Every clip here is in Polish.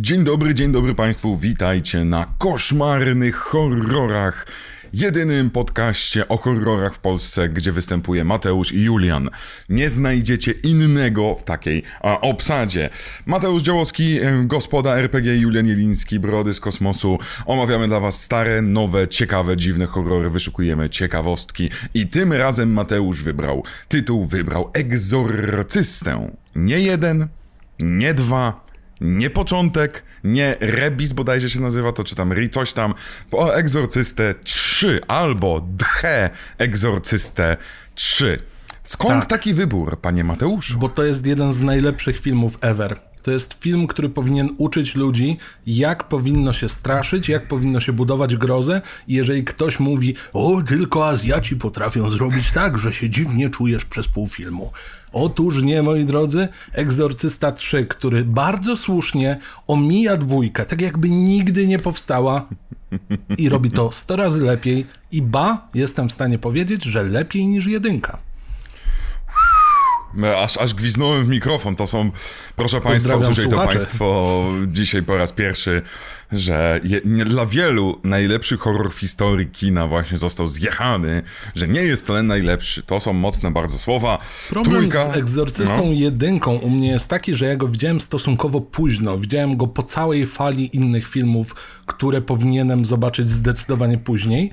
Dzień dobry, dzień dobry Państwu, witajcie na koszmarnych horrorach. Jedynym podcaście o horrorach w Polsce, gdzie występuje Mateusz i Julian. Nie znajdziecie innego w takiej a, obsadzie. Mateusz Działowski, e, gospoda RPG, Julian Jeliński, Brody z kosmosu. Omawiamy dla Was stare, nowe, ciekawe, dziwne horrory, wyszukujemy ciekawostki. I tym razem Mateusz wybrał tytuł, wybrał Egzorcystę. Nie jeden, nie dwa, nie początek, nie rebis bodajże się nazywa, to czy tam ri coś tam, o Egzorcystę 3 albo dche Egzorcystę 3. Skąd Tak. taki wybór, panie Mateuszu? Bo to jest jeden z najlepszych filmów ever. To jest film, który powinien uczyć ludzi, jak powinno się straszyć, jak powinno się budować grozę. I jeżeli ktoś mówi, o, tylko Azjaci potrafią zrobić tak, że się dziwnie czujesz przez pół filmu. Otóż nie, moi drodzy, Egzorcysta 3, który bardzo słusznie omija dwójkę, tak jakby nigdy nie powstała i robi to 100 razy lepiej i ba, jestem w stanie powiedzieć, że lepiej niż jedynka. Aż, aż gwiznąłem w mikrofon, to są, proszę państwa, usłyszeli to państwo dzisiaj po raz pierwszy, że je, nie, dla wielu najlepszy horror w historii kina właśnie został zjechany, że nie jest to ten najlepszy, to są mocne bardzo słowa. Problem Trójka, z Egzorcystą no. jedynką u mnie jest taki, że ja go widziałem stosunkowo późno. Widziałem go po całej fali innych filmów, które powinienem zobaczyć zdecydowanie później,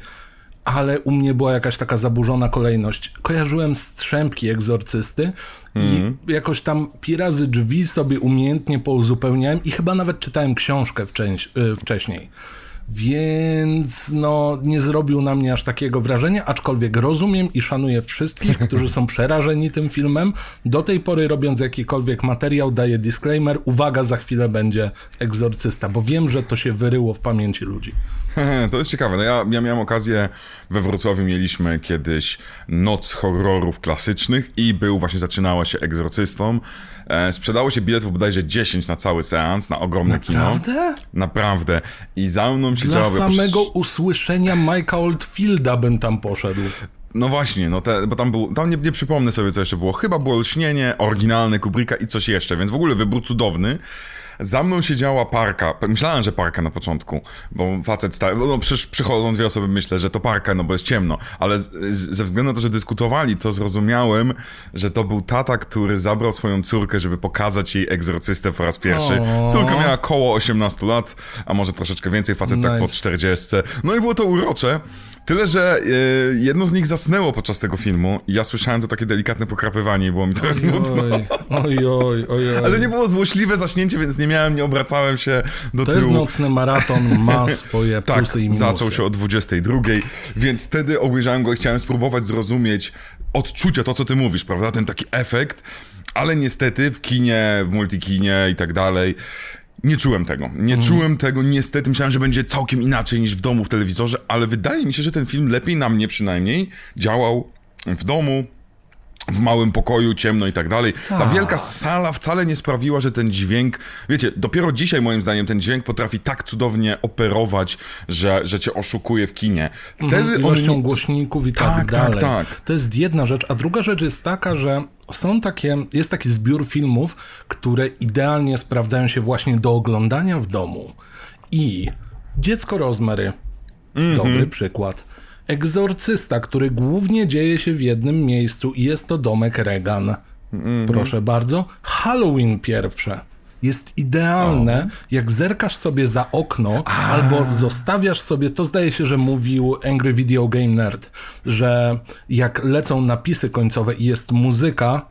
ale u mnie była jakaś taka zaburzona kolejność. Kojarzyłem strzępki Egzorcysty Mhm. i jakoś tam pi razy drzwi sobie umiejętnie pouzupełniałem i chyba nawet czytałem książkę y, wcześniej. Więc no, nie zrobił na mnie aż takiego wrażenia, aczkolwiek rozumiem i szanuję wszystkich, którzy są przerażeni tym filmem. Do tej pory robiąc jakikolwiek materiał daję disclaimer, uwaga, za chwilę będzie egzorcysta, bo wiem, że to się wyryło w pamięci ludzi. To jest ciekawe. No ja, ja miałem okazję, we Wrocławiu mieliśmy kiedyś noc horrorów klasycznych i był, właśnie zaczynała się egzorcystą. E, sprzedało się biletów bodajże 10 na cały seans, na ogromne kino. Naprawdę? Naprawdę. I za mną Dla siedziała... samego usłyszenia Mike'a Oldfielda bym tam poszedł. No właśnie, no te, bo tam był, tam nie, nie przypomnę sobie co jeszcze było. Chyba było Lśnienie, oryginalne Kubricka i coś jeszcze, więc w ogóle wybór cudowny. Za mną siedziała parka. Myślałem, że parka na początku, bo facet stary, no przecież przychodzą dwie osoby, myślę, że to parka, no bo jest ciemno, ale z, z, ze względu na to, że dyskutowali, to zrozumiałem, że to był tata, który zabrał swoją córkę, żeby pokazać jej egzorcystę po raz pierwszy. O. Córka miała koło 18 lat, a może troszeczkę więcej, facet tak po Nice. 40. No i było to urocze. Tyle, że e, jedno z nich zasnęło podczas tego filmu i ja słyszałem to takie delikatne pokrapywanie i było mi trochę smutno. Oj, oj, oj, oj. Ale nie było złośliwe zaśnięcie, więc nie miałem, nie obracałem się do To jest tyłu. nocny maraton, ma swoje Tak, plusy i minusy. zaczął się o 22, więc wtedy obejrzałem go i chciałem spróbować zrozumieć odczucia, to co ty mówisz, prawda? Ten taki efekt, ale niestety w kinie, w multikinie i tak dalej. Nie czułem tego. Nie Mhm. czułem tego, niestety. Myślałem, że będzie całkiem inaczej niż w domu w telewizorze, ale wydaje mi się, że ten film lepiej na mnie przynajmniej działał w domu, w małym pokoju, ciemno i tak dalej. Ta Tak. wielka sala wcale nie sprawiła, że ten dźwięk, wiecie, dopiero dzisiaj moim zdaniem ten dźwięk potrafi tak cudownie operować, że, że cię oszukuje w kinie. Wtedy Mhm, on ilością głośników i tak, Tak, tak, dalej. tak. To jest jedna rzecz, a druga rzecz jest taka, że są takie, jest taki zbiór filmów, które idealnie sprawdzają się właśnie do oglądania w domu. I Dziecko Rozmary, Mhm. dobry przykład. Egzorcysta, który głównie dzieje się w jednym miejscu i jest to domek Regan. Mhm. Proszę bardzo. Halloween pierwsze. Jest idealne, jak zerkasz sobie za okno, albo zostawiasz sobie, to zdaje się, że mówił Angry Video Game Nerd, że jak lecą napisy końcowe i jest muzyka,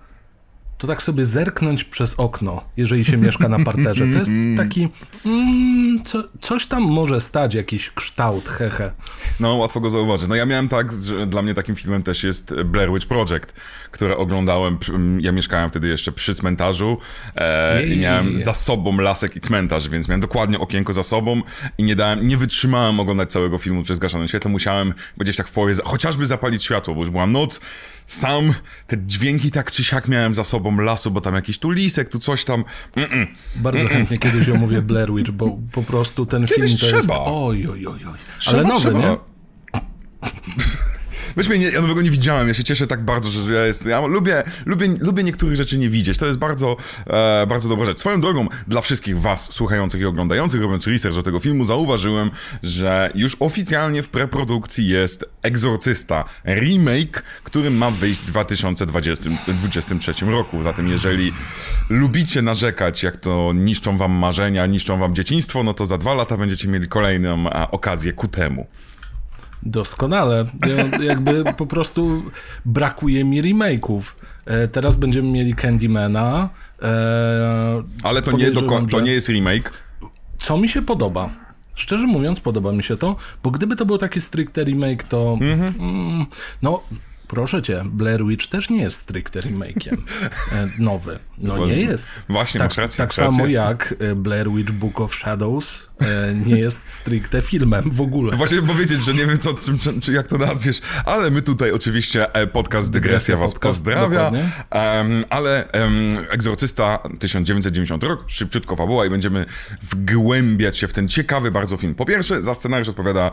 to tak sobie zerknąć przez okno, jeżeli się mieszka na parterze. To jest taki, mm, co, coś tam może stać, jakiś kształt, hehe. No, łatwo go zauważyć. No ja miałem tak, że dla mnie takim filmem też jest Blair Witch Project, które oglądałem, przy- ja mieszkałem wtedy jeszcze przy cmentarzu e, i Jej. miałem za sobą lasek i cmentarz, więc miałem dokładnie okienko za sobą i nie dałem, nie wytrzymałem oglądać całego filmu przy zgaszonym świetle, musiałem gdzieś tak w połowie, chociażby zapalić światło, bo już była noc, sam, te dźwięki tak czy siak miałem za sobą lasu, bo tam jakiś tu lisek, tu coś tam, Mm-mm. Bardzo chętnie kiedyś omówię Blair Witch, bo po prostu ten Kiedyś film to jest... trzeba. Oj, oj, oj, oj. Trzeba, Ale nowy, trzeba. nie? Weźmy, nie, ja nowego nie widziałem, ja się cieszę tak bardzo, że, ja jest, ja lubię, lubię, lubię niektórych rzeczy nie widzieć, to jest bardzo, e, bardzo dobra rzecz. Swoją drogą, dla wszystkich was słuchających i oglądających, robiąc research do tego filmu, zauważyłem, że już oficjalnie w preprodukcji jest Egzorcysta, remake, który ma wyjść w 2023 roku, zatem jeżeli lubicie narzekać, jak to niszczą wam marzenia, niszczą wam dzieciństwo, no to za dwa lata będziecie mieli kolejną a, okazję ku temu. Doskonale. Ja, jakby po prostu brakuje mi remake'ów. E, teraz będziemy mieli Candymana. E, Ale to nie, to nie jest remake. Co mi się podoba? Szczerze mówiąc, podoba mi się to, bo gdyby to był taki stricte remake, to. Mhm. Mm, no, proszę cię, Blair Witch też nie jest stricte remake'iem e, nowy. No Bo- nie jest. Właśnie, tak, masz rację, Tak masz samo rację. jak e, Blair Witch Book of Shadows e, nie jest stricte filmem w ogóle. To właśnie powiedzieć, że nie wiem, co, czym, czy, czy jak to nazwiesz, ale my tutaj oczywiście podcast Dygresja was Podcast, pozdrawia. Em, ale em, Egzorcysta 1990 rok, szybciutko fabuła i będziemy wgłębiać się w ten ciekawy bardzo film. Po pierwsze, za scenariusz odpowiada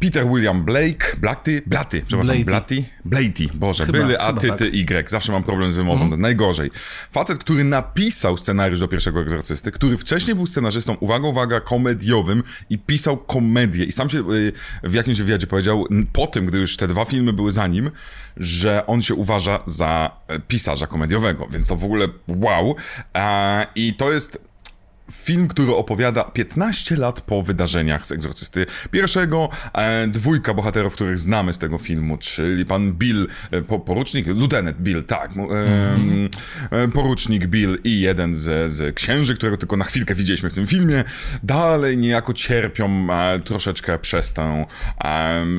Peter William Blake, Blatty, Blatty, przepraszam. Blatty, Blatty, Boże, Chyba, były A, ty, tak. ty, Y, zawsze mam problem z wymową, najgorzej. Facet, który napisał scenariusz do pierwszego Egzorcysty, który wcześniej był scenarzystą, uwaga, uwaga, komediowym i pisał komedię i sam się y, w jakimś wywiadzie powiedział, po tym, gdy już te dwa filmy były za nim, że on się uważa za e, pisarza komediowego, więc to w ogóle wow. E, I to jest Film, który opowiada 15 lat po wydarzeniach z Egzorcysty pierwszego, e, dwójka bohaterów, których znamy z tego filmu, czyli pan Bill, e, po, porucznik, lieutenant Bill, tak, em, e, porucznik Bill i jeden z, z księży, którego tylko na chwilkę widzieliśmy w tym filmie, dalej niejako cierpią e, troszeczkę przez tę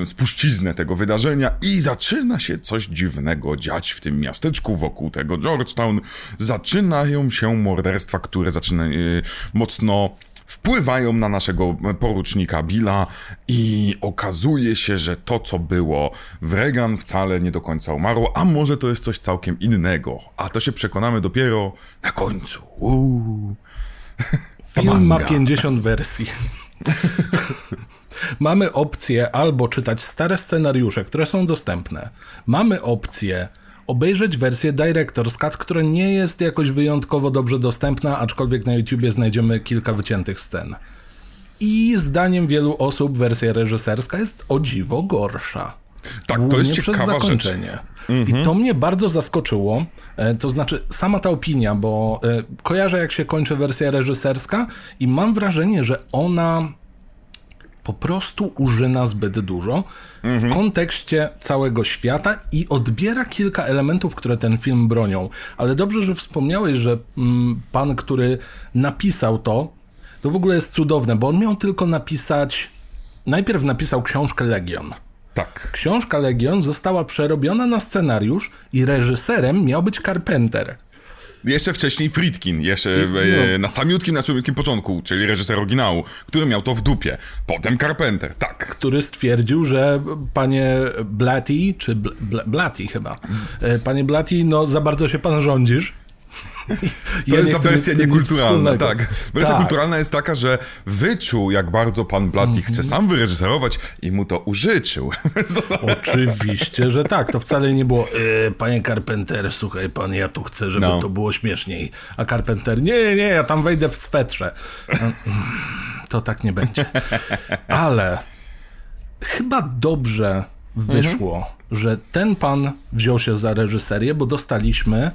spuściznę tego wydarzenia i zaczyna się coś dziwnego dziać w tym miasteczku wokół tego Georgetown. Zaczynają się morderstwa, które zaczyna, y, mocno wpływają na naszego porucznika Billa i okazuje się, że to, co było w Reagan wcale nie do końca umarło, a może to jest coś całkiem innego. A to się przekonamy dopiero na końcu. Uuu. Film ma Manga. 50 wersji. Mamy opcję albo czytać stare scenariusze, które są dostępne. Mamy opcję obejrzeć wersję Director's Cut, która nie jest jakoś wyjątkowo dobrze dostępna, aczkolwiek na YouTubie znajdziemy kilka wyciętych scen. I zdaniem wielu osób wersja reżyserska jest o dziwo gorsza. Tak, to jest przez ciekawa rzecz. zakończenie. I to mnie bardzo zaskoczyło. E, To znaczy, sama ta opinia, bo e, kojarzę, jak się kończy wersja reżyserska, i mam wrażenie, że ona po prostu użyna zbyt dużo w kontekście całego świata i odbiera kilka elementów, które ten film bronią. Ale dobrze, że wspomniałeś, że mm, pan, który napisał to, to w ogóle jest cudowne, bo on miał tylko napisać. Najpierw napisał książkę Legion. Tak. Książka Legion została przerobiona na scenariusz i reżyserem miał być Carpenter. Jeszcze wcześniej Friedkin, jeszcze e, na samiutkim, na samiutkim początku, czyli reżyser oryginału, który miał to w dupie. Potem Carpenter, tak. który stwierdził, że panie Blatty, czy Bl- Bl- Blatty chyba, e, panie Blatty, no za bardzo się pan rządzisz. To jest ta wersja niekulturalna, tak. Wersja tak. kulturalna jest taka, że wyczuł, jak bardzo pan Blatty Mhm. chce sam wyreżyserować i mu to użyczył. Oczywiście, że tak. To wcale nie było, e, panie Carpenter, słuchaj pan, ja tu chcę, żeby No. to było śmieszniej. A Carpenter, nie, nie, nie, ja tam wejdę w swetrze. Mm, To tak nie będzie. Ale chyba dobrze wyszło, że ten pan wziął się za reżyserię, bo dostaliśmy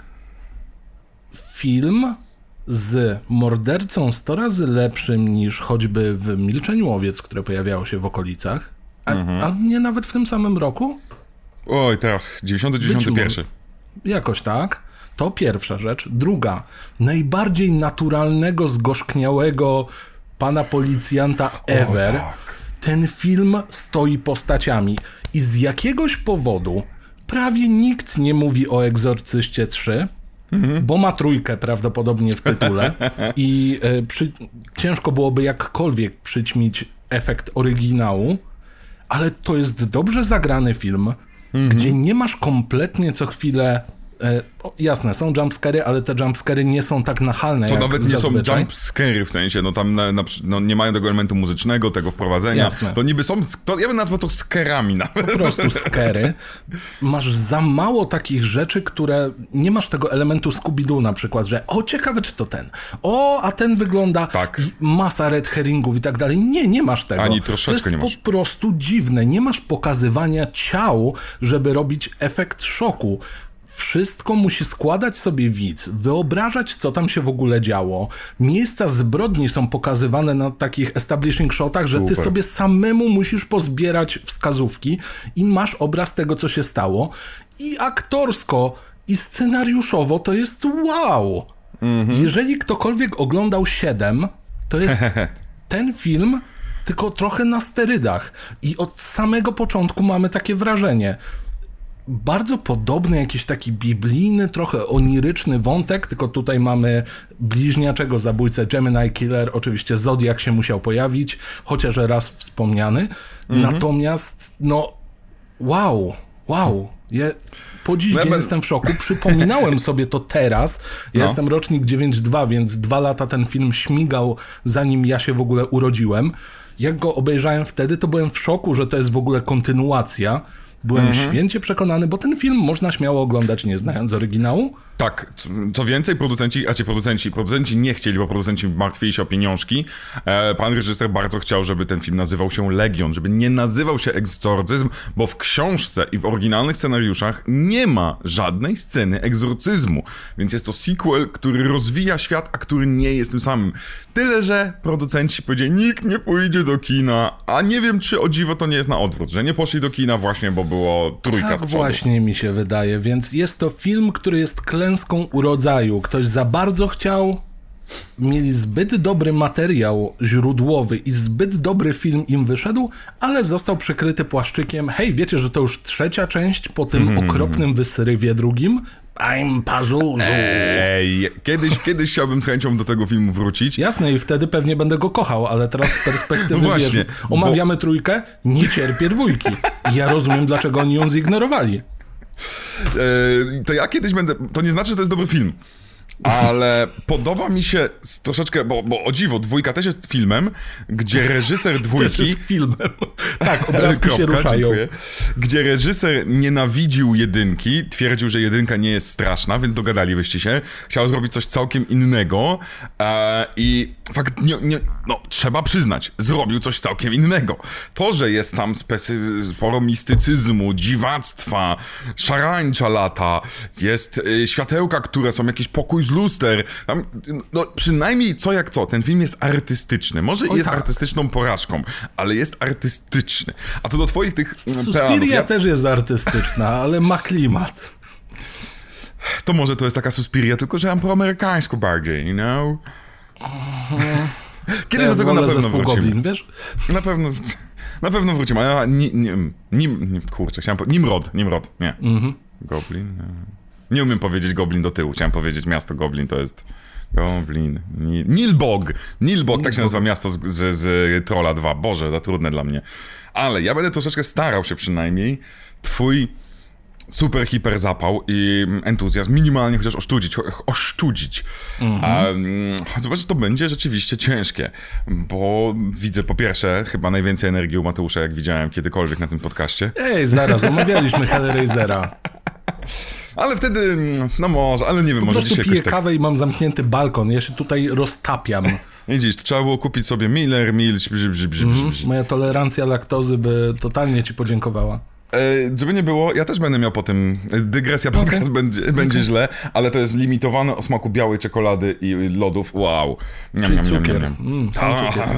film z mordercą 100 razy lepszym niż choćby w Milczeniu Owiec, które pojawiało się w okolicach. A, a nie nawet w tym samym roku? Oj, teraz, 90-91. Jakoś tak. To pierwsza rzecz. Druga, najbardziej naturalnego, zgorzkniałego pana policjanta ever. tak. Ten film stoi postaciami i z jakiegoś powodu prawie nikt nie mówi o Egzorcyście 3, bo ma trójkę prawdopodobnie w tytule. I e, przy, ciężko byłoby jakkolwiek przyćmić efekt oryginału, ale to jest dobrze zagrany film, gdzie nie masz kompletnie co chwilę o, jasne, są jumpscary, ale te jumpscary nie są tak nachalne To nawet nie zazwyczaj. są jumpscary w sensie, no tam na, na, no, nie mają tego elementu muzycznego, tego wprowadzenia. Jasne. To niby są, to, ja bym nazwał to skerami nawet. po prostu skery. Masz za mało takich rzeczy, które nie masz tego elementu Scooby-Doo na przykład, że o, ciekawe czy to ten. O, a ten wygląda Tak. masa red herringów i tak dalej. Nie, nie masz tego. Ani troszeczkę to jest nie masz. po prostu dziwne. Nie masz pokazywania ciał, żeby robić efekt szoku. Wszystko musi składać sobie widz, wyobrażać, co tam się w ogóle działo. Miejsca zbrodni są pokazywane na takich establishing shotach, że ty Super. sobie samemu musisz pozbierać wskazówki i masz obraz tego, co się stało. I aktorsko, i scenariuszowo to jest wow. Jeżeli ktokolwiek oglądał 7, to jest ten film, tylko trochę na sterydach. I od samego początku mamy takie wrażenie. Bardzo podobny, jakiś taki biblijny, trochę oniryczny wątek, tylko tutaj mamy bliźniaczego zabójcę Gemini Killer. Oczywiście Zodiak się musiał pojawić, chociaż raz wspomniany. Natomiast, no, wow, wow. Ja po dziś No dzień jestem w szoku. Przypominałem sobie to teraz. Ja No. jestem rocznik 9.2, więc dwa lata ten film śmigał, zanim ja się w ogóle urodziłem. Jak go obejrzałem wtedy, to byłem w szoku, że to jest w ogóle kontynuacja. Byłem Mhm. święcie przekonany, bo ten film można śmiało oglądać nie znając oryginału. Tak, co więcej, producenci, a ci producenci, producenci nie chcieli, bo producenci martwili się o pieniążki. E, pan reżyser bardzo chciał, żeby ten film nazywał się Legion, żeby nie nazywał się Egzorcyzm, bo w książce i w oryginalnych scenariuszach nie ma żadnej sceny egzorcyzmu. Więc jest to sequel, który rozwija świat, a który nie jest tym samym. Tyle, że producenci powiedzieli, nikt nie pójdzie do kina, a nie wiem, czy o dziwo to nie jest na odwrót, że nie poszli do kina właśnie, bo było trójka z Tak przodu. właśnie mi się wydaje, więc jest to film, który jest klęską urodzaju. Ktoś za bardzo chciał, mieli zbyt dobry materiał źródłowy i zbyt dobry film im wyszedł, ale został przykryty płaszczykiem. Hej, wiecie, że to już trzecia część po tym Mhm. okropnym wysyrywie drugim? I'm Pazuzu. Ej, kiedyś, kiedyś chciałbym z chęcią do tego filmu wrócić. Jasne, i wtedy pewnie będę go kochał, ale teraz z perspektywy, No właśnie, wiesz, omawiamy trójkę, nie cierpię dwójki. Ja rozumiem, dlaczego oni ją zignorowali. E, to ja kiedyś będę. To nie znaczy, że to jest dobry film. Ale podoba mi się troszeczkę, bo, bo o dziwo, dwójka też jest filmem, gdzie reżyser Też dwójki. jest filmem. Tak, obrazki się Kropka, ruszają. dziękuję. Gdzie reżyser nienawidził jedynki, twierdził, że jedynka nie jest straszna, więc dogadalibyście się. Chciał zrobić coś całkiem innego e, i fakt, nie, nie, no, trzeba przyznać, zrobił coś całkiem innego. To, że jest tam sporo mistycyzmu, dziwactwa, szarańcza lata, jest y, światełka, które są jakiś pokój z luster. Tam, no, przynajmniej co jak co, ten film jest artystyczny. Może Oj, jest tak. artystyczną porażką, ale jest artystyczny. A co do twoich tych peanów, Suspiria ja, też jest artystyczna, ale ma klimat. to może to jest taka Suspiria, tylko że po amerykańsku bardziej, you know? Kiedyś Ja do tego na pewno wrócimy. Goblin, wiesz? Na pewno, na pewno wrócimy. A ja, ni, nim, nim, kurczę, chciałem po, Nimrod, Nimrod, nie. Mhm. Goblin? Nie. Nie umiem powiedzieć Goblin do tyłu, chciałem powiedzieć miasto Goblin, to jest... Goblin. Ni- Nilbog. Nilbog, tak się nazywa miasto z, z, z Trolla 2. Boże, za trudne dla mnie. Ale ja będę troszeczkę starał się przynajmniej twój super hiper zapał i entuzjazm minimalnie chociaż oszczudzić, oszczudzić. A, mm, zobacz, to będzie rzeczywiście ciężkie, bo widzę po pierwsze chyba najwięcej energii u Mateusza, jak widziałem kiedykolwiek na tym podcaście, Ej, zaraz, omawialiśmy Hellraisera. ale wtedy, mm, no może, ale nie wiem, Po może dzisiaj piję tak... kawę i mam zamknięty balkon. Ja się tutaj roztapiam. Widzisz, trzeba było kupić sobie Miller, brzy, brzy. Moja tolerancja laktozy by totalnie ci podziękowała. E, żeby nie było, ja też będę miał po tym, e, dygresja podcast będzie, będzie źle, ale to jest limitowane o smaku białej czekolady i lodów, wow. Niam, Czyli niam, cukier. Mm, A, cukier.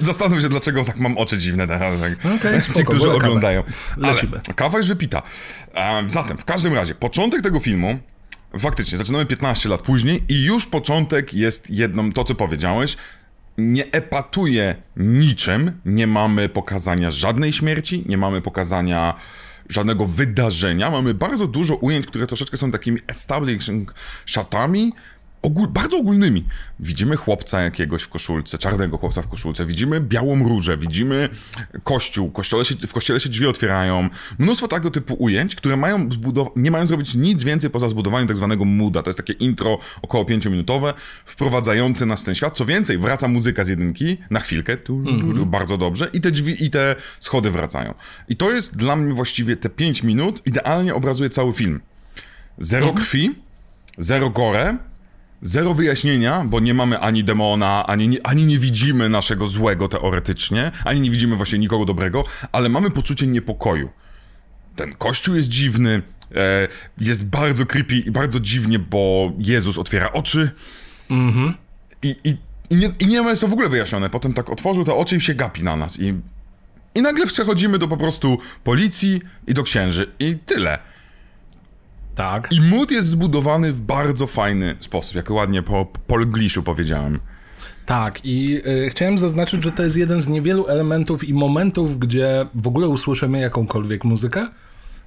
Zastanów się, dlaczego tak mam oczy dziwne. Tak. Okej, Ci, spoko, którzy oglądają. Ale kawa już wypita. E, zatem, w każdym razie, początek tego filmu, faktycznie, zaczynamy 15 lat później i już początek jest jedną, to co powiedziałeś, nie epatuje niczym, nie mamy pokazania żadnej śmierci, nie mamy pokazania żadnego wydarzenia, mamy bardzo dużo ujęć, które troszeczkę są takimi establishing shotami ogól, bardzo ogólnymi. Widzimy chłopca jakiegoś w koszulce, czarnego chłopca w koszulce, widzimy białą różę, widzimy kościół, kościele się, w kościele się drzwi otwierają. Mnóstwo tego typu ujęć, które mają zbudow- nie mają zrobić nic więcej poza zbudowaniem tak zwanego mooda. To jest takie intro około 5-minutowe, wprowadzające nas w ten świat. Co więcej, wraca muzyka z jedynki na chwilkę, tu, tu, bardzo dobrze, i te drzwi, i te schody wracają. I to jest dla mnie właściwie te 5 minut, idealnie obrazuje cały film. Zero krwi, zero gore, Zero wyjaśnienia, bo nie mamy ani demona, ani nie, ani nie widzimy naszego złego teoretycznie, ani nie widzimy właśnie nikogo dobrego, ale mamy poczucie niepokoju. Ten kościół jest dziwny, e, jest bardzo creepy i bardzo dziwnie, bo Jezus otwiera oczy. I, i, i, nie, I nie ma jest to w ogóle wyjaśnione. Potem tak otworzył te oczy i się gapi na nas. I, i nagle przechodzimy do po prostu policji i do księży. I tyle. Tak. I mood jest zbudowany w bardzo fajny sposób, jak ładnie po polgliszu powiedziałem. Tak, i y, chciałem zaznaczyć, że to jest jeden z niewielu elementów i momentów, gdzie w ogóle usłyszymy jakąkolwiek muzykę,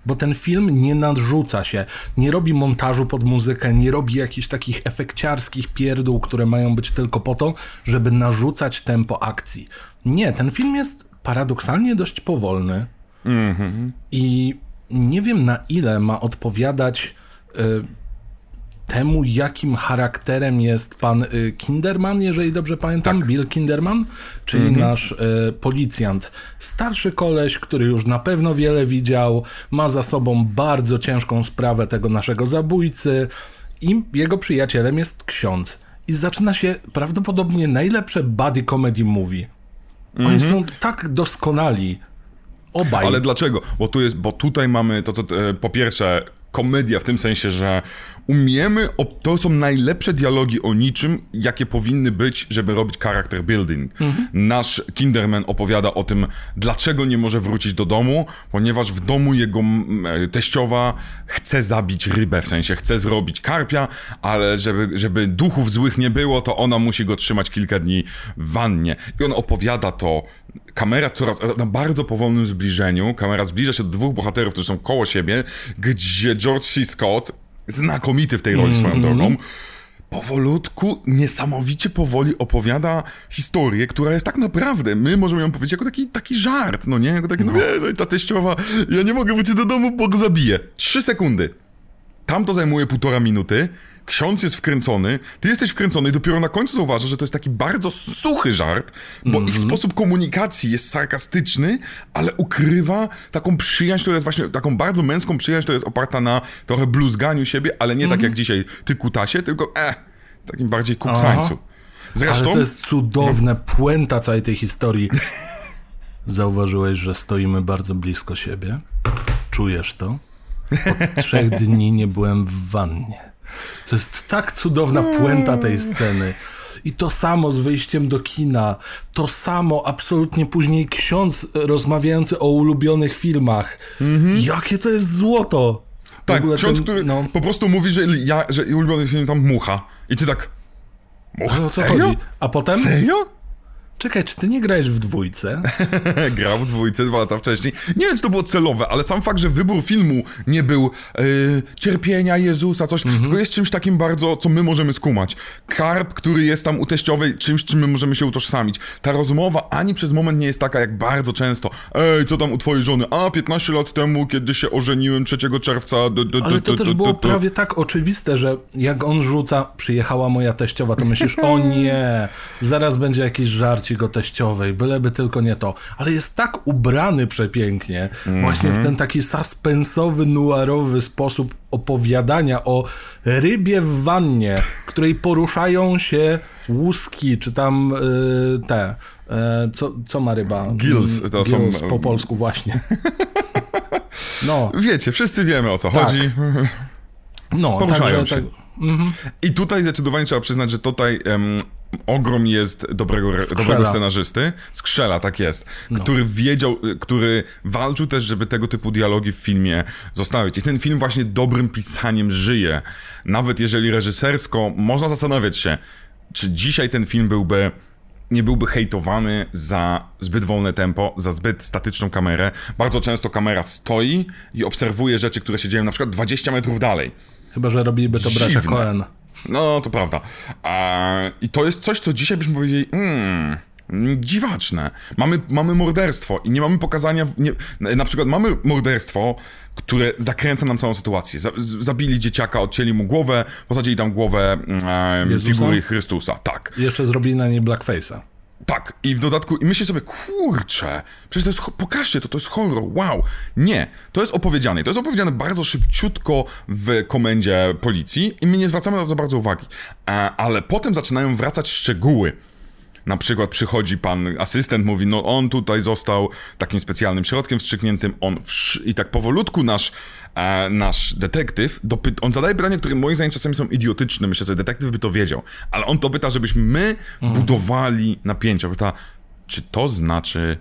bo ten film nie narzuca się, nie robi montażu pod muzykę, nie robi jakichś takich efekciarskich pierdół, które mają być tylko po to, żeby narzucać tempo akcji. Nie, ten film jest paradoksalnie dość powolny i nie wiem na ile ma odpowiadać y, temu, jakim charakterem jest pan y, Kinderman, jeżeli dobrze pamiętam, Bill Kinderman, czyli nasz y, policjant. Starszy koleś, który już na pewno wiele widział, ma za sobą bardzo ciężką sprawę tego naszego zabójcy i jego przyjacielem jest ksiądz. I zaczyna się prawdopodobnie najlepsze buddy comedy movie. Oni są tak doskonali. Obaj. Ale dlaczego? Bo, tu jest, bo tutaj mamy to, co e, po pierwsze, komedia w tym sensie, że umiemy, to są najlepsze dialogi o niczym, jakie powinny być, żeby robić character building. Nasz Kinderman opowiada o tym, dlaczego nie może wrócić do domu, ponieważ w domu jego e, teściowa chce zabić rybę, w sensie chce zrobić karpia, ale żeby, żeby duchów złych nie było, to ona musi go trzymać kilka dni w wannie. I on opowiada to kamera coraz na bardzo powolnym zbliżeniu, kamera zbliża się do dwóch bohaterów, którzy są koło siebie, gdzie George C. Scott, znakomity w tej roli swoją drogą, powolutku, niesamowicie powoli opowiada historię, która jest tak naprawdę, my możemy ją powiedzieć jako taki, taki żart, no nie? Jako taki, no, no. no i ta teściowa, ja nie mogę wrócić do domu, bo go zabiję. Trzy sekundy. Tam to zajmuje półtora minuty, ksiądz jest wkręcony, ty jesteś wkręcony i dopiero na końcu zauważasz, że to jest taki bardzo suchy żart, bo ich sposób komunikacji jest sarkastyczny, ale ukrywa taką przyjaźń, która jest właśnie taką bardzo męską przyjaźń, która jest oparta na trochę bluzganiu siebie, ale nie tak jak dzisiaj ty kutasie, tylko eh, takim bardziej kuksańcu. Zresztą... Ale to jest cudowne, puenta całej tej historii. Zauważyłeś, że stoimy bardzo blisko siebie? Czujesz to? Od trzech dni nie byłem w wannie. To jest tak cudowna puenta tej sceny. I to samo z wyjściem do kina, to samo absolutnie później ksiądz rozmawiający o ulubionych filmach. Jakie to jest złoto! Tak, ksiądz, ten- który no. po prostu mówi, że ja, że ulubiony film tam Mucha. I ty tak... Mucha? Ale o co Serio? chodzi? A potem? Serio? Czekaj, czy ty nie grałeś w dwójce? Grał w dwójce dwa lata wcześniej. Nie wiem, czy to było celowe, ale sam fakt, że wybór filmu nie był e, cierpienia Jezusa, coś, tylko jest czymś takim bardzo, co my możemy skumać. Karp, który jest tam u teściowej, czymś, czym my możemy się utożsamić. Ta rozmowa ani przez moment nie jest taka, jak bardzo często. Ej, co tam u twojej żony? A, 15 lat temu, kiedy się ożeniłem 3 czerwca. Du, du, Ale du, to też było prawie tak oczywiste, że jak on rzuca, przyjechała moja teściowa, to myślisz, o nie, zaraz będzie jakiś żarcik o teściowej, byleby tylko nie to. Ale jest tak ubrany przepięknie, właśnie w ten taki suspensowy, nuarowy sposób opowiadania o rybie w wannie, w której poruszają się łuski, czy tam y, te, e, co, co ma ryba? Gills, Mm, to są- Gills po polsku właśnie. No, Wiecie, wszyscy wiemy o co Tak. chodzi. no, Poruszają także się. tak, I tutaj zdecydowanie trzeba przyznać, że tutaj em, ogrom jest dobrego, Skrzela. dobrego scenarzysty. Skrzela, tak jest. Który wiedział, y, który walczył też, żeby tego typu dialogi w filmie zostawić. I ten film właśnie dobrym pisaniem żyje. Nawet jeżeli reżysersko można zastanawiać się, czy dzisiaj ten film byłby nie byłby hejtowany za zbyt wolne tempo, za zbyt statyczną kamerę. Bardzo często kamera stoi i obserwuje rzeczy, które się dzieją na przykład 20 metrów dalej. Chyba, że robiliby to bracia Dziwne. No, to prawda. I to jest coś, co dzisiaj byśmy powiedzieli, mm, dziwaczne. Mamy, mamy morderstwo i nie mamy pokazania, nie, na przykład mamy morderstwo, które zakręca nam całą sytuację. Zabili dzieciaka, odcięli mu głowę, posadzili tam głowę e, figury Chrystusa. Tak. I jeszcze zrobili na niej blackface'a. Tak, i w dodatku, i myślę sobie, kurczę, przecież to jest, pokażcie to, to jest horror, wow. Nie, to jest opowiedziane. To jest opowiedziane bardzo szybciutko w komendzie policji i my nie zwracamy na to bardzo uwagi. E, ale potem zaczynają wracać szczegóły. Na przykład przychodzi pan asystent, mówi, no on tutaj został takim specjalnym środkiem wstrzykniętym, on i tak powolutku nasz, e, nasz detektyw, dopy- on zadaje pytania, które moim zdaniem czasami są idiotyczne, myślę, że detektyw by to wiedział, ale on to pyta, żebyśmy my mhm. budowali napięcie, pyta, czy to znaczy,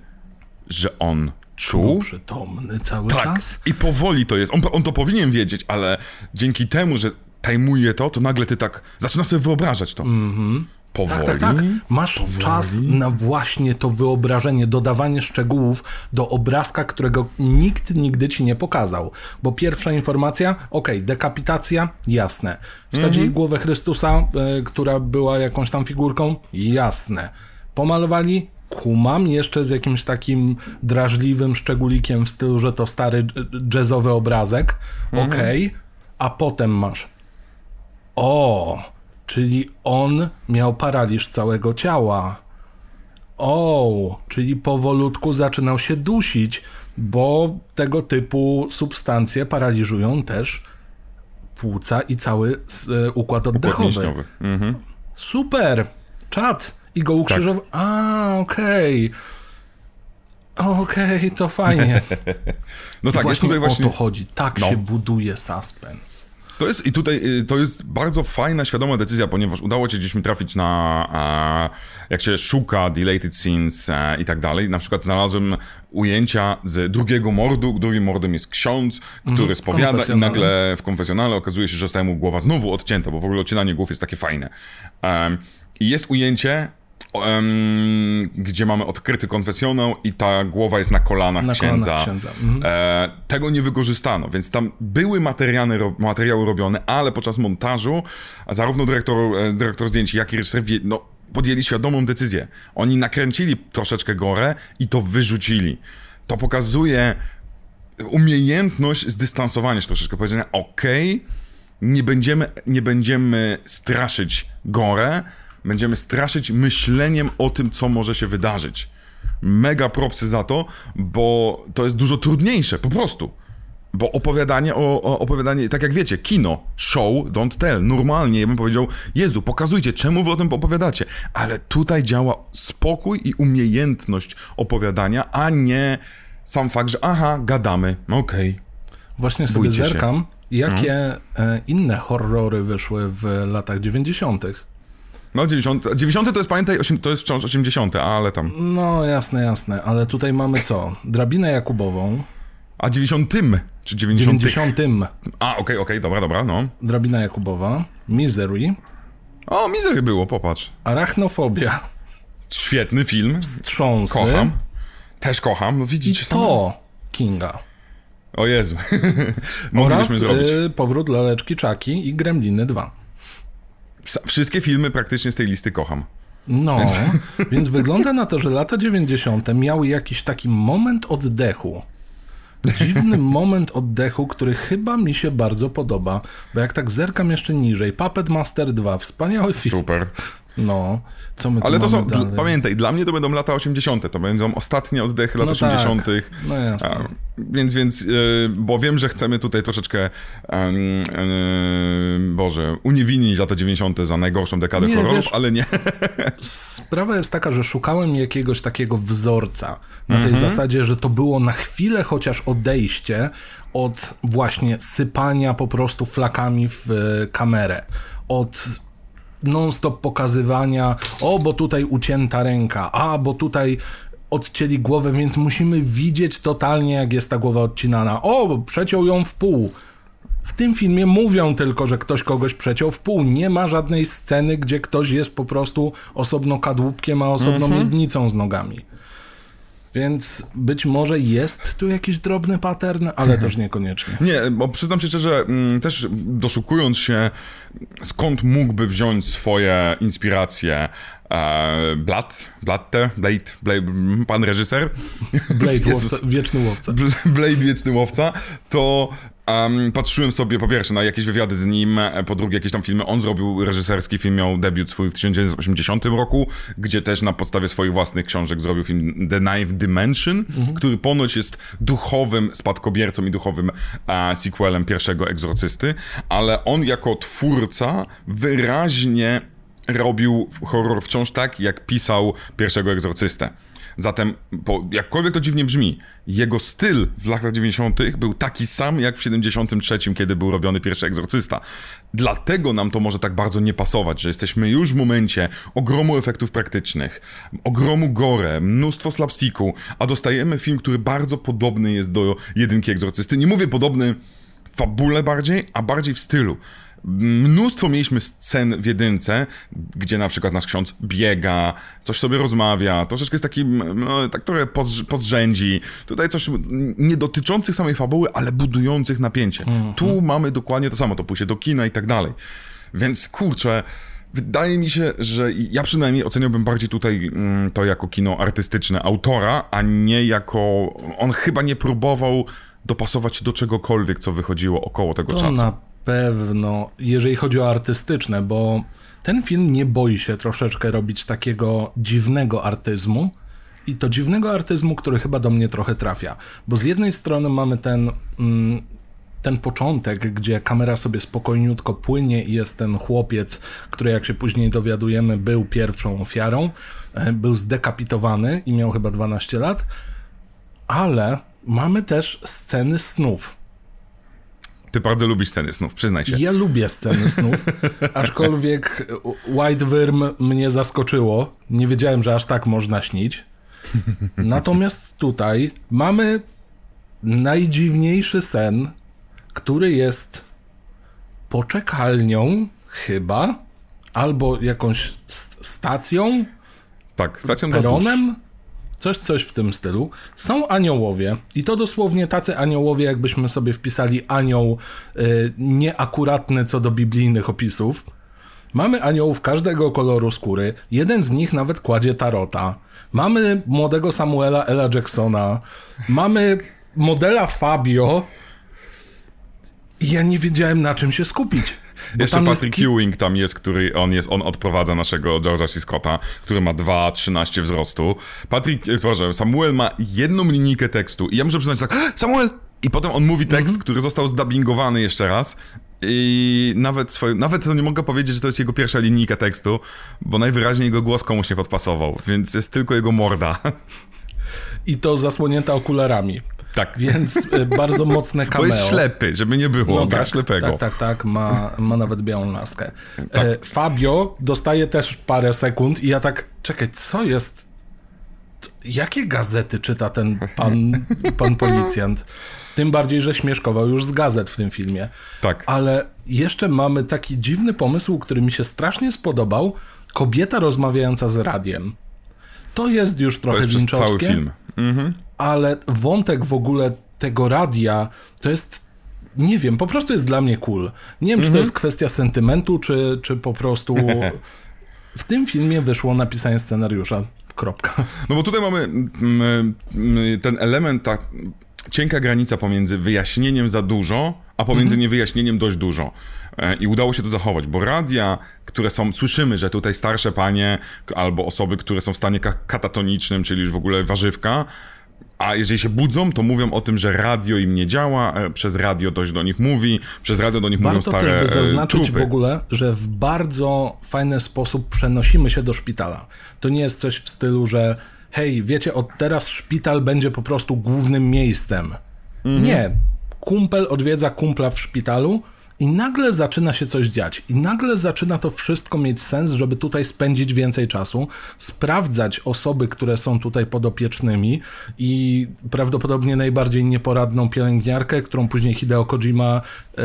że on czuł. Przytomny cały tak. czas. I powoli to jest. On, on to powinien wiedzieć, ale dzięki temu, że tajmuje to, to nagle ty tak zaczyna sobie wyobrażać to. Mhm. Powoli, tak, tak, tak. Masz powoli. czas na właśnie to wyobrażenie, dodawanie szczegółów do obrazka, którego nikt nigdy ci nie pokazał. Bo pierwsza informacja, okej, okay, dekapitacja, jasne. Wsadzili mhm. głowę Chrystusa, y, która była jakąś tam figurką, jasne. Pomalowali, kumam jeszcze z jakimś takim drażliwym szczególikiem w stylu, że to stary jazzowy obrazek, mhm. okej, okay. a potem masz o, czyli on miał paraliż całego ciała. O, czyli powolutku zaczynał się dusić, bo tego typu substancje paraliżują też płuca i cały e, układ oddechowy. Mhm. Super! Czad! I go ukrzyżował. Tak. A, okej. Okay. Okej, okay, to fajnie. no tak, właśnie jest tutaj właśnie... o to chodzi. Tak no. się buduje suspense. To jest, I tutaj y, to jest bardzo fajna, świadoma decyzja, ponieważ udało ci gdzieś mi trafić na, jak się szuka deleted scenes e, i tak dalej. Na przykład znalazłem ujęcia z drugiego mordu. Drugim mordem jest ksiądz, który mm, spowiada i nagle w konfesjonale okazuje się, że zostaje mu głowa znowu odcięta, bo w ogóle odcinanie głów jest takie fajne. I jest ujęcie um, gdzie mamy odkryty konfesjonał i ta głowa jest na kolanach na księdza. Kolanach księdza. Mhm. E, tego nie wykorzystano, więc tam były materiały, materiały robione, ale podczas montażu zarówno dyrektor, e, dyrektor zdjęć, jak i reżyser no, podjęli świadomą decyzję. Oni nakręcili troszeczkę gorę i to wyrzucili. To pokazuje umiejętność zdystansowania się troszeczkę, powiedzenia, okej, okay, nie będziemy, nie będziemy straszyć gorę, Będziemy straszyć myśleniem o tym, co może się wydarzyć. Mega propsy za to, bo to jest dużo trudniejsze, po prostu. Bo opowiadanie, o, o, opowiadanie, tak jak wiecie, kino, show, don't tell. Normalnie ja bym powiedział, Jezu, pokazujcie, czemu wy o tym opowiadacie. Ale tutaj działa spokój i umiejętność opowiadania, a nie sam fakt, że aha, gadamy, okej. Okay. Właśnie sobie Bójcie zerkam, się. jakie hmm? inne horrory wyszły w latach 90. No 90, 90 to jest, pamiętaj, to jest wciąż 80, ale tam. No jasne, jasne, ale tutaj mamy co? Drabinę Jakubową. A 90 czy 90? 90. A, okej, okay, okej, okay, dobra, dobra, no. Drabina Jakubowa, Misery. O, Misery było, popatrz. Arachnofobia. Świetny film. Wstrząsy. Kocham. Też kocham, no widzicie I to Kinga. O Jezu. Mogliśmy zrobić. Y, powrót Laleczki Czaki i Gremliny 2. Wszystkie filmy praktycznie z tej listy kocham. No, więc... więc wygląda na to, że lata 90. miały jakiś taki moment oddechu. Dziwny moment oddechu, który chyba mi się bardzo podoba, bo jak tak zerkam jeszcze niżej, Puppet Master 2, wspaniały film. Super. No, co my tu Ale to są, dalej? pamiętaj, dla mnie to będą lata 80., to będą ostatnie oddechy lat no 80. Tak. No jasne. A, więc, więc, yy, bo wiem, że chcemy tutaj troszeczkę, Boże, uniewinnić lata 90. za najgorszą dekadę nie, horrorów, wiesz, ale nie. Sprawa jest taka, że szukałem jakiegoś takiego wzorca, na tej mhm. zasadzie, że to było na chwilę chociaż odejście od właśnie sypania po prostu flakami w e, kamerę, od non-stop pokazywania, o, bo tutaj ucięta ręka, a, bo tutaj odcięli głowę, więc musimy widzieć totalnie, jak jest ta głowa odcinana. O, przeciął ją w pół. W tym filmie mówią tylko, że ktoś kogoś przeciął w pół. Nie ma żadnej sceny, gdzie ktoś jest po prostu osobno kadłubkiem, a osobną mm -hmm. miednicą z nogami. Więc być może jest tu jakiś drobny pattern, ale też niekoniecznie. Nie, bo przyznam się szczerze, mm, też doszukując się, skąd mógłby wziąć swoje inspiracje e, Blad, Bladte, Blade, Blade, pan reżyser. Blade, łowca, wieczny łowca. Blade, wieczny łowca, to Um, patrzyłem sobie po pierwsze na jakieś wywiady z nim, e, po drugie jakieś tam filmy. On zrobił reżyserski film, miał debiut swój w 1980 roku, gdzie też na podstawie swoich własnych książek zrobił film The Ninth Dimension, mhm. który ponoć jest duchowym spadkobiercą i duchowym uh, sequelem pierwszego Egzorcysty, ale on jako twórca wyraźnie robił horror wciąż tak, jak pisał pierwszego Egzorcystę. Zatem, jakkolwiek to dziwnie brzmi, jego styl w latach 90. był taki sam jak w 73, kiedy był robiony pierwszy egzorcysta. Dlatego nam to może tak bardzo nie pasować, że jesteśmy już w momencie ogromu efektów praktycznych, ogromu gore, mnóstwo slapsticku, a dostajemy film, który bardzo podobny jest do jedynki egzorcysty. Nie mówię podobny w fabule bardziej, a bardziej w stylu. Mnóstwo mieliśmy scen w jedynce, gdzie na przykład nasz ksiądz biega, coś sobie rozmawia, troszeczkę jest taki, no, tak trochę pozrzędzi. Tutaj coś nie dotyczących samej fabuły, ale budujących napięcie. Mm -hmm. Tu mamy dokładnie to samo, to pójście do kina i tak dalej. Więc kurczę, wydaje mi się, że ja przynajmniej oceniałbym bardziej tutaj mm, to jako kino artystyczne autora, a nie jako... On chyba nie próbował dopasować do czegokolwiek, co wychodziło około tego to czasu. Na pewno, jeżeli chodzi o artystyczne, bo ten film nie boi się troszeczkę robić takiego dziwnego artyzmu. I to dziwnego artyzmu, który chyba do mnie trochę trafia. Bo z jednej strony mamy ten, mm, ten początek, gdzie kamera sobie spokojniutko płynie i jest ten chłopiec, który jak się później dowiadujemy, był pierwszą ofiarą, e, był zdekapitowany i miał chyba 12 lat, ale mamy też sceny snów ty bardzo lubisz sceny snów, przyznaj się. Ja lubię sceny snów, aczkolwiek White Worm mnie zaskoczyło. Nie wiedziałem, że aż tak można śnić. Natomiast tutaj mamy najdziwniejszy sen, który jest poczekalnią chyba, albo jakąś stacją. Tak, stacją peronem. Coś, coś w tym stylu. Są aniołowie i to dosłownie tacy aniołowie, jakbyśmy sobie wpisali anioł y, nieakuratny co do biblijnych opisów. Mamy aniołów każdego koloru skóry. Jeden z nich nawet kładzie tarota. Mamy młodego Samuela Ella Jacksona. Mamy modela Fabio. I ja nie wiedziałem na czym się skupić. Jeszcze Patrick jest... Ewing tam jest, który on jest, on odprowadza naszego George'a C. Scotta, który ma 2,13 wzrostu. Patrick, e, proszę, Samuel ma jedną linijkę tekstu i ja muszę przyznać tak, Samuel! I potem on mówi tekst, mm -hmm. który został zdubbingowany jeszcze raz i nawet, swoje, nawet to nie mogę powiedzieć, że to jest jego pierwsza linijka tekstu, bo najwyraźniej jego głos komuś nie podpasował, więc jest tylko jego morda. I to zasłonięta okularami. Tak. Więc e, bardzo mocne cameo. Bo jest ślepy, żeby nie było, no gra tak, ślepego. Tak, tak, tak, ma, ma nawet białą laskę. E, tak. Fabio dostaje też parę sekund i ja tak, czekaj, co jest? Jakie gazety czyta ten pan, pan policjant? Tym bardziej, że śmieszkował już z gazet w tym filmie. Tak. Ale jeszcze mamy taki dziwny pomysł, który mi się strasznie spodobał. Kobieta rozmawiająca z radiem. To jest już trochę to jest przez cały film. Mhm ale wątek w ogóle tego radia to jest nie wiem, po prostu jest dla mnie cool. Nie wiem, czy to mhm. jest kwestia sentymentu, czy, czy po prostu w tym filmie wyszło napisanie scenariusza. Kropka. No bo tutaj mamy mm, mm, ten element, ta cienka granica pomiędzy wyjaśnieniem za dużo, a pomiędzy mhm. niewyjaśnieniem dość dużo. E, I udało się to zachować, bo radia, które są, słyszymy, że tutaj starsze panie albo osoby, które są w stanie katatonicznym, czyli już w ogóle warzywka, a jeżeli się budzą, to mówią o tym, że radio im nie działa, e, przez radio dość do nich mówi, przez radio do nich Warto mówią stare też by e, zaznaczyć trupy. w ogóle, że w bardzo fajny sposób przenosimy się do szpitala. To nie jest coś w stylu, że hej, wiecie, od teraz szpital będzie po prostu głównym miejscem. Mhm. Nie. Kumpel odwiedza kumpla w szpitalu, i nagle zaczyna się coś dziać. I nagle zaczyna to wszystko mieć sens, żeby tutaj spędzić więcej czasu, sprawdzać osoby, które są tutaj podopiecznymi i prawdopodobnie najbardziej nieporadną pielęgniarkę, którą później Hideo Kojima e,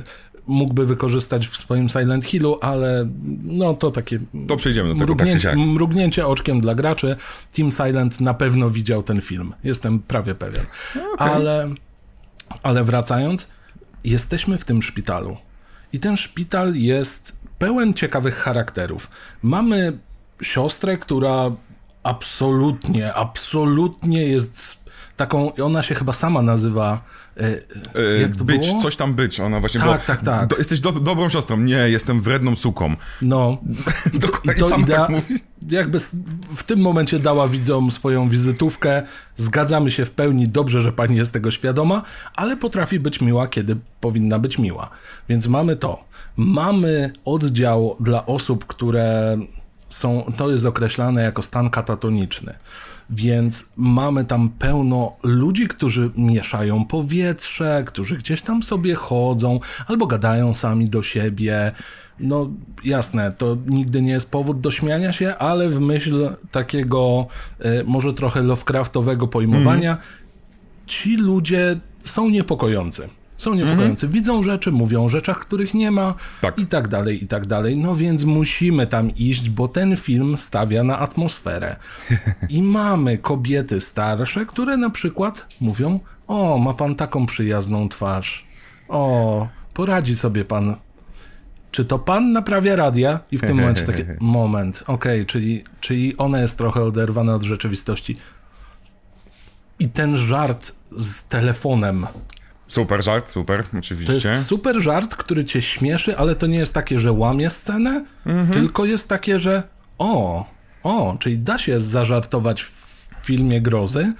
mógłby wykorzystać w swoim Silent Hillu, ale no to takie To przejdziemy do tego, tak mrugnięcie, siak. mrugnięcie oczkiem dla graczy. Team Silent na pewno widział ten film. Jestem prawie pewien. Ale, ale wracając, jesteśmy w tym szpitalu. I ten szpital jest pełen ciekawych charakterów. Mamy siostrę, która absolutnie, absolutnie jest taką, ona się chyba sama nazywa. E, E, być, było? coś tam być. Ona właśnie Tak, była, tak, tak. Do, jesteś do, dobrą siostrą. Nie, jestem wredną suką. No, Dokładnie I to sam idea, tak jakby w tym momencie dała widzom swoją wizytówkę. Zgadzamy się w pełni, dobrze, że pani jest tego świadoma, ale potrafi być miła, kiedy powinna być miła. Więc mamy to. Mamy oddział dla osób, które są, to jest określane jako stan katatoniczny. Więc mamy tam pełno ludzi, którzy mieszają powietrze, którzy gdzieś tam sobie chodzą albo gadają sami do siebie. No jasne, to nigdy nie jest powód do śmiania się, ale w myśl takiego e, może trochę Lovecraftowego pojmowania, ci ludzie są niepokojący. Są niepokojący. Widzą rzeczy, mówią o rzeczach, których nie ma Tak. i tak dalej, i tak dalej. No więc musimy tam iść, bo ten film stawia na atmosferę. I mamy kobiety starsze, które na przykład mówią: O, ma pan taką przyjazną twarz. O, poradzi sobie pan. Czy to pan naprawia radia? I w tym momencie taki moment, okej, czyli, czyli ona jest trochę oderwana od rzeczywistości. I ten żart z telefonem. Super żart, super, To oczywiście. jest super żart, który cię śmieszy, ale to nie jest takie, że łamie scenę, tylko jest takie, że o, o, czyli da się zażartować w filmie grozy,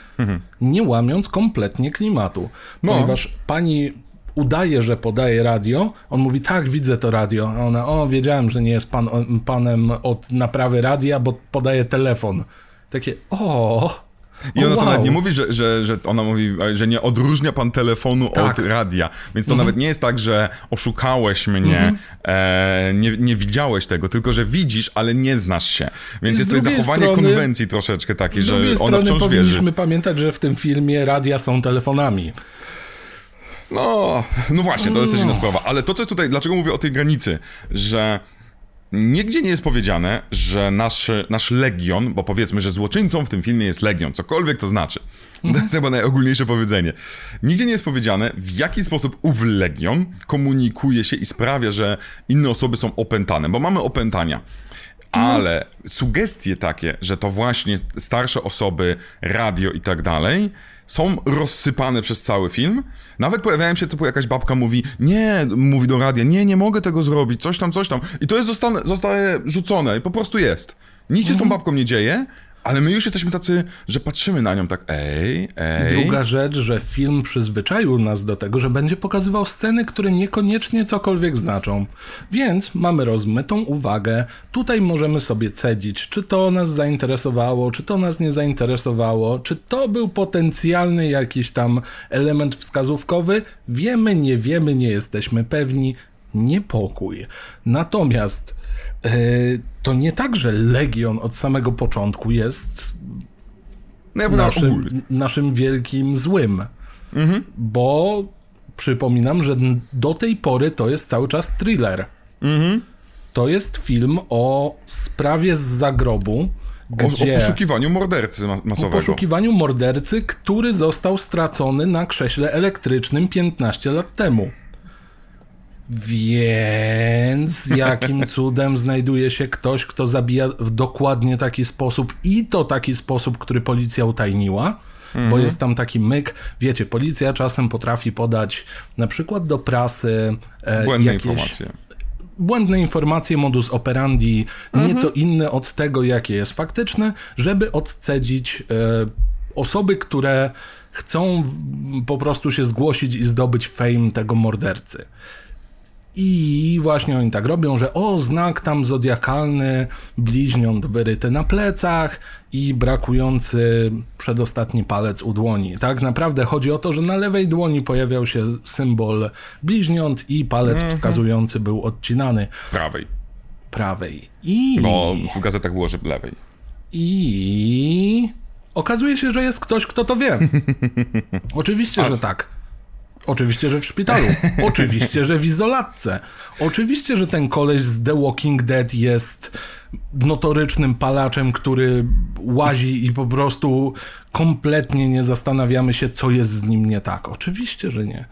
nie łamiąc kompletnie klimatu. No. Ponieważ pani udaje, że podaje radio, on mówi, tak, widzę to radio, a ona, o, wiedziałem, że nie jest pan, panem od naprawy radia, bo podaje telefon. Takie, o, I ona o, to wow. nawet nie mówi, że, że, że ona mówi, że nie odróżnia pan telefonu Tak. Mhm. od radia. Więc to nawet nie jest tak, że oszukałeś mnie, e, nie, nie widziałeś tego, tylko że widzisz, ale nie znasz się. Więc jest to zachowanie strony- konwencji troszeczkę takiej, że ona wciąż powinniśmy wierzy. pamiętać, że w tym filmie radia są telefonami. No, no właśnie, to jest też inna sprawa. Ale to, co jest tutaj, dlaczego mówię o tej granicy, że nigdzie nie jest powiedziane, że nasz, nasz legion, bo powiedzmy, że złoczyńcą w tym filmie jest legion, cokolwiek to znaczy. To jest chyba najogólniejsze powiedzenie. Nigdzie nie jest powiedziane, w jaki sposób ów legion komunikuje się i sprawia, że inne osoby są opętane, bo mamy opętania. Ale sugestie takie, że to właśnie starsze osoby, radio i tak dalej, są rozsypane przez cały film. Nawet pojawiają się typu jakaś babka mówi, nie, mówi do radia, nie, nie mogę tego zrobić, coś tam, coś tam. I to jest zostane, zostaje rzucone i po prostu jest. Nic się z tą babką nie dzieje, ale my już jesteśmy tacy, że patrzymy na nią tak, ej, ej. Druga rzecz, że film przyzwyczaił nas do tego, że będzie pokazywał sceny, które niekoniecznie cokolwiek znaczą. Więc mamy rozmytą uwagę. Tutaj możemy sobie cedzić, czy to nas zainteresowało, czy to nas nie zainteresowało, czy to był potencjalny jakiś tam element wskazówkowy. Wiemy, nie wiemy, nie jesteśmy pewni. Niepokój. Natomiast e, to nie tak, że Legion od samego początku jest No ja naszym... naszym, wielkim złym. Bo przypominam, że do tej pory to jest cały czas thriller. To jest film o sprawie z zagrobu, o, o gdzie poszukiwaniu mordercy ma- o masowego. poszukiwaniu mordercy, który został stracony na krześle elektrycznym 15 lat temu. Więc jakim cudem znajduje się ktoś, kto zabija w dokładnie taki sposób i to taki sposób, który policja utajniła? Bo Mhm. jest tam taki myk, wiecie, policja czasem potrafi podać na przykład do prasy e, Błędne jakieś informacje. błędne informacje, modus operandi, nieco inny od tego, jakie jest faktyczne, żeby odcedzić e, osoby, które chcą po prostu się zgłosić i zdobyć fame tego mordercy. I właśnie oni tak robią, że o, znak tam zodiakalny, bliźniąt wyryty na plecach i brakujący przedostatni palec u dłoni. Tak naprawdę chodzi o to, że na lewej dłoni pojawiał się symbol bliźniąt i palec wskazujący był odcinany Prawej. prawej. I, Bo w gazetach było, że lewej. i okazuje się, że jest ktoś, kto to wie. Oczywiście, że tak. Oczywiście, że w szpitalu. Oczywiście, że w izolatce. Oczywiście, że ten koleś z The Walking Dead jest notorycznym palaczem, który łazi i po prostu kompletnie nie zastanawiamy się, co jest z nim nie tak. Oczywiście, że nie.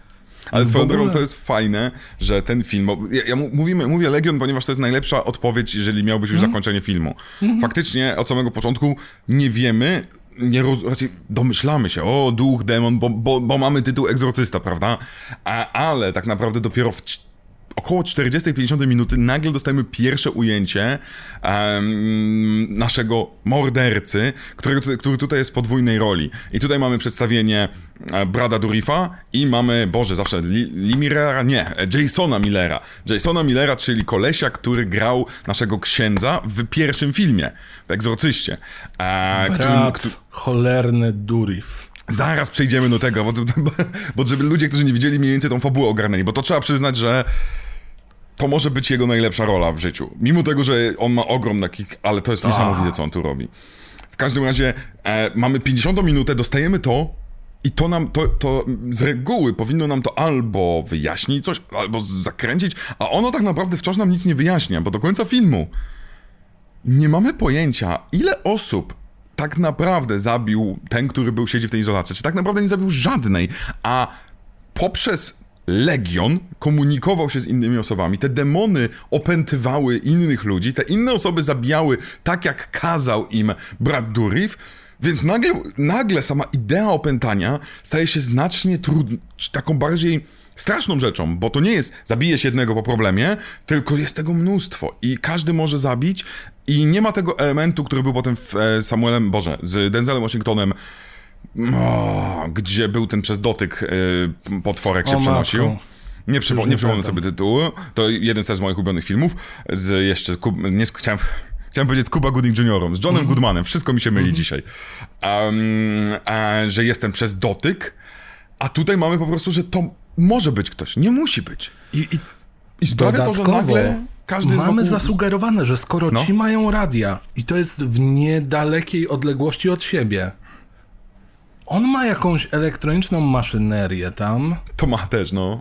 Ale swoją ogóle- drogą to jest fajne, że ten film, bo ja, ja mówimy, mówię Legion, ponieważ to jest najlepsza odpowiedź, jeżeli miałbyś już zakończenie filmu. Faktycznie od samego początku nie wiemy, nie roz, raczej domyślamy się, o duch, demon, bo, bo, bo mamy tytuł egzorcysta, prawda? A, ale tak naprawdę dopiero w około 40-50 minuty nagle dostajemy pierwsze ujęcie em, naszego mordercy, który, który tutaj jest w podwójnej roli. I tutaj mamy przedstawienie e, Brada Durifa i mamy, Boże, zawsze Li, Lee Millera, nie, Jasona Millera. Jasona Millera, czyli kolesia, który grał naszego księdza w pierwszym filmie, w Egzorcyście. E, Brat, cholerny Durif. Zaraz przejdziemy do tego, bo, bo, bo żeby ludzie, którzy nie widzieli mniej więcej tą fabułę ogarnęli, bo to trzeba przyznać, że to może być jego najlepsza rola w życiu. Mimo tego, że on ma ogrom takich, ale to jest niesamowite, co on tu robi. W każdym razie e, mamy 50 minutę, dostajemy to i to nam, to, to z reguły powinno nam to albo wyjaśnić coś, albo zakręcić, a ono tak naprawdę wciąż nam nic nie wyjaśnia, bo do końca filmu nie mamy pojęcia, ile osób tak naprawdę zabił ten, który był siedzi w tej izolacji. Czy tak naprawdę nie zabił żadnej, a poprzez Legion komunikował się z innymi osobami. Te demony opętywały innych ludzi, te inne osoby zabijały tak, jak kazał im brat Durif, więc nagle, nagle sama idea opętania staje się znacznie trudną, taką bardziej straszną rzeczą, bo to nie jest zabijesz jednego po problemie, tylko jest tego mnóstwo i każdy może zabić i nie ma tego elementu, który był potem w e, Samuelem, Boże, z Denzelem Washingtonem, o, gdzie był ten przez dotyk y, potworek się O, przenosił. matko. Nie, przypo, nie przypomnę sobie tytułu. To jeden też z moich ulubionych filmów. Z jeszcze, Kub, nie, chciałem, chciałem powiedzieć z Cuba Gooding Jr., z Johnem Goodmanem. Wszystko mi się myli dzisiaj. Um, a, że jestem przez dotyk, a tutaj mamy po prostu, że to może być ktoś. Nie musi być. I, i, i sprawia to, że nagle każdy mamy wokół... zasugerowane, że skoro No. ci mają radia i to jest w niedalekiej odległości od siebie, on ma jakąś elektroniczną maszynerię tam To ma też, no.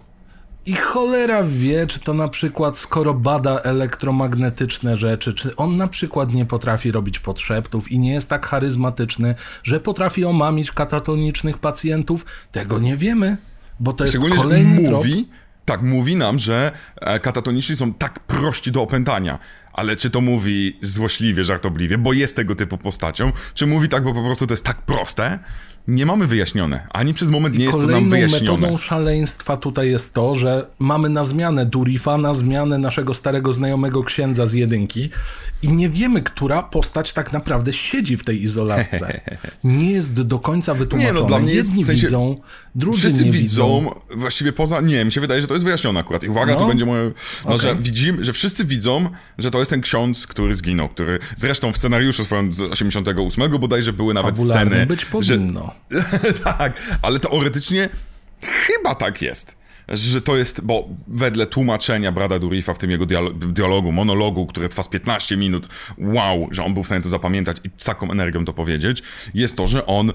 i cholera wie, czy to na przykład skoro bada elektromagnetyczne rzeczy, czy on na przykład nie potrafi robić podszeptów i nie jest tak charyzmatyczny, że potrafi omamić katatonicznych pacjentów, tego nie wiemy, bo to jest Szczególnie, że kolejny trop. mówi, tak, mówi nam, że e, katatoniczni są tak prości do opętania. Ale czy to mówi złośliwie, żartobliwie, bo jest tego typu postacią, czy mówi tak, bo po prostu to jest tak proste? Nie mamy wyjaśnione. Ani przez moment nie jest to nam Kolejną wyjaśnione. metodą szaleństwa tutaj jest to, że mamy na zmianę Durifa, na zmianę naszego starego znajomego księdza z jedynki i nie wiemy, która postać tak naprawdę siedzi w tej izolatce. Nie jest do końca wytłumaczone. Nie, no, dla mnie jest Jedni w sensie- widzą, drudzy Wszyscy nie widzą, widzą. właściwie poza, nie, mi się wydaje, że to jest wyjaśnione akurat. I uwaga, No. to będzie moje, no, Okej. że widzimy, że wszyscy widzą, że to jest ten ksiądz, który zginął, który, zresztą w scenariuszu swoim z 88 bodajże były nawet Fabularnym sceny, być że, powinno. tak, ale teoretycznie chyba tak jest. Że to jest, bo wedle tłumaczenia Brada Durifa w tym jego dialo- dialogu, monologu, który trwa z 15 minut, wow, że on był w stanie to zapamiętać i z taką energią to powiedzieć, jest to, że on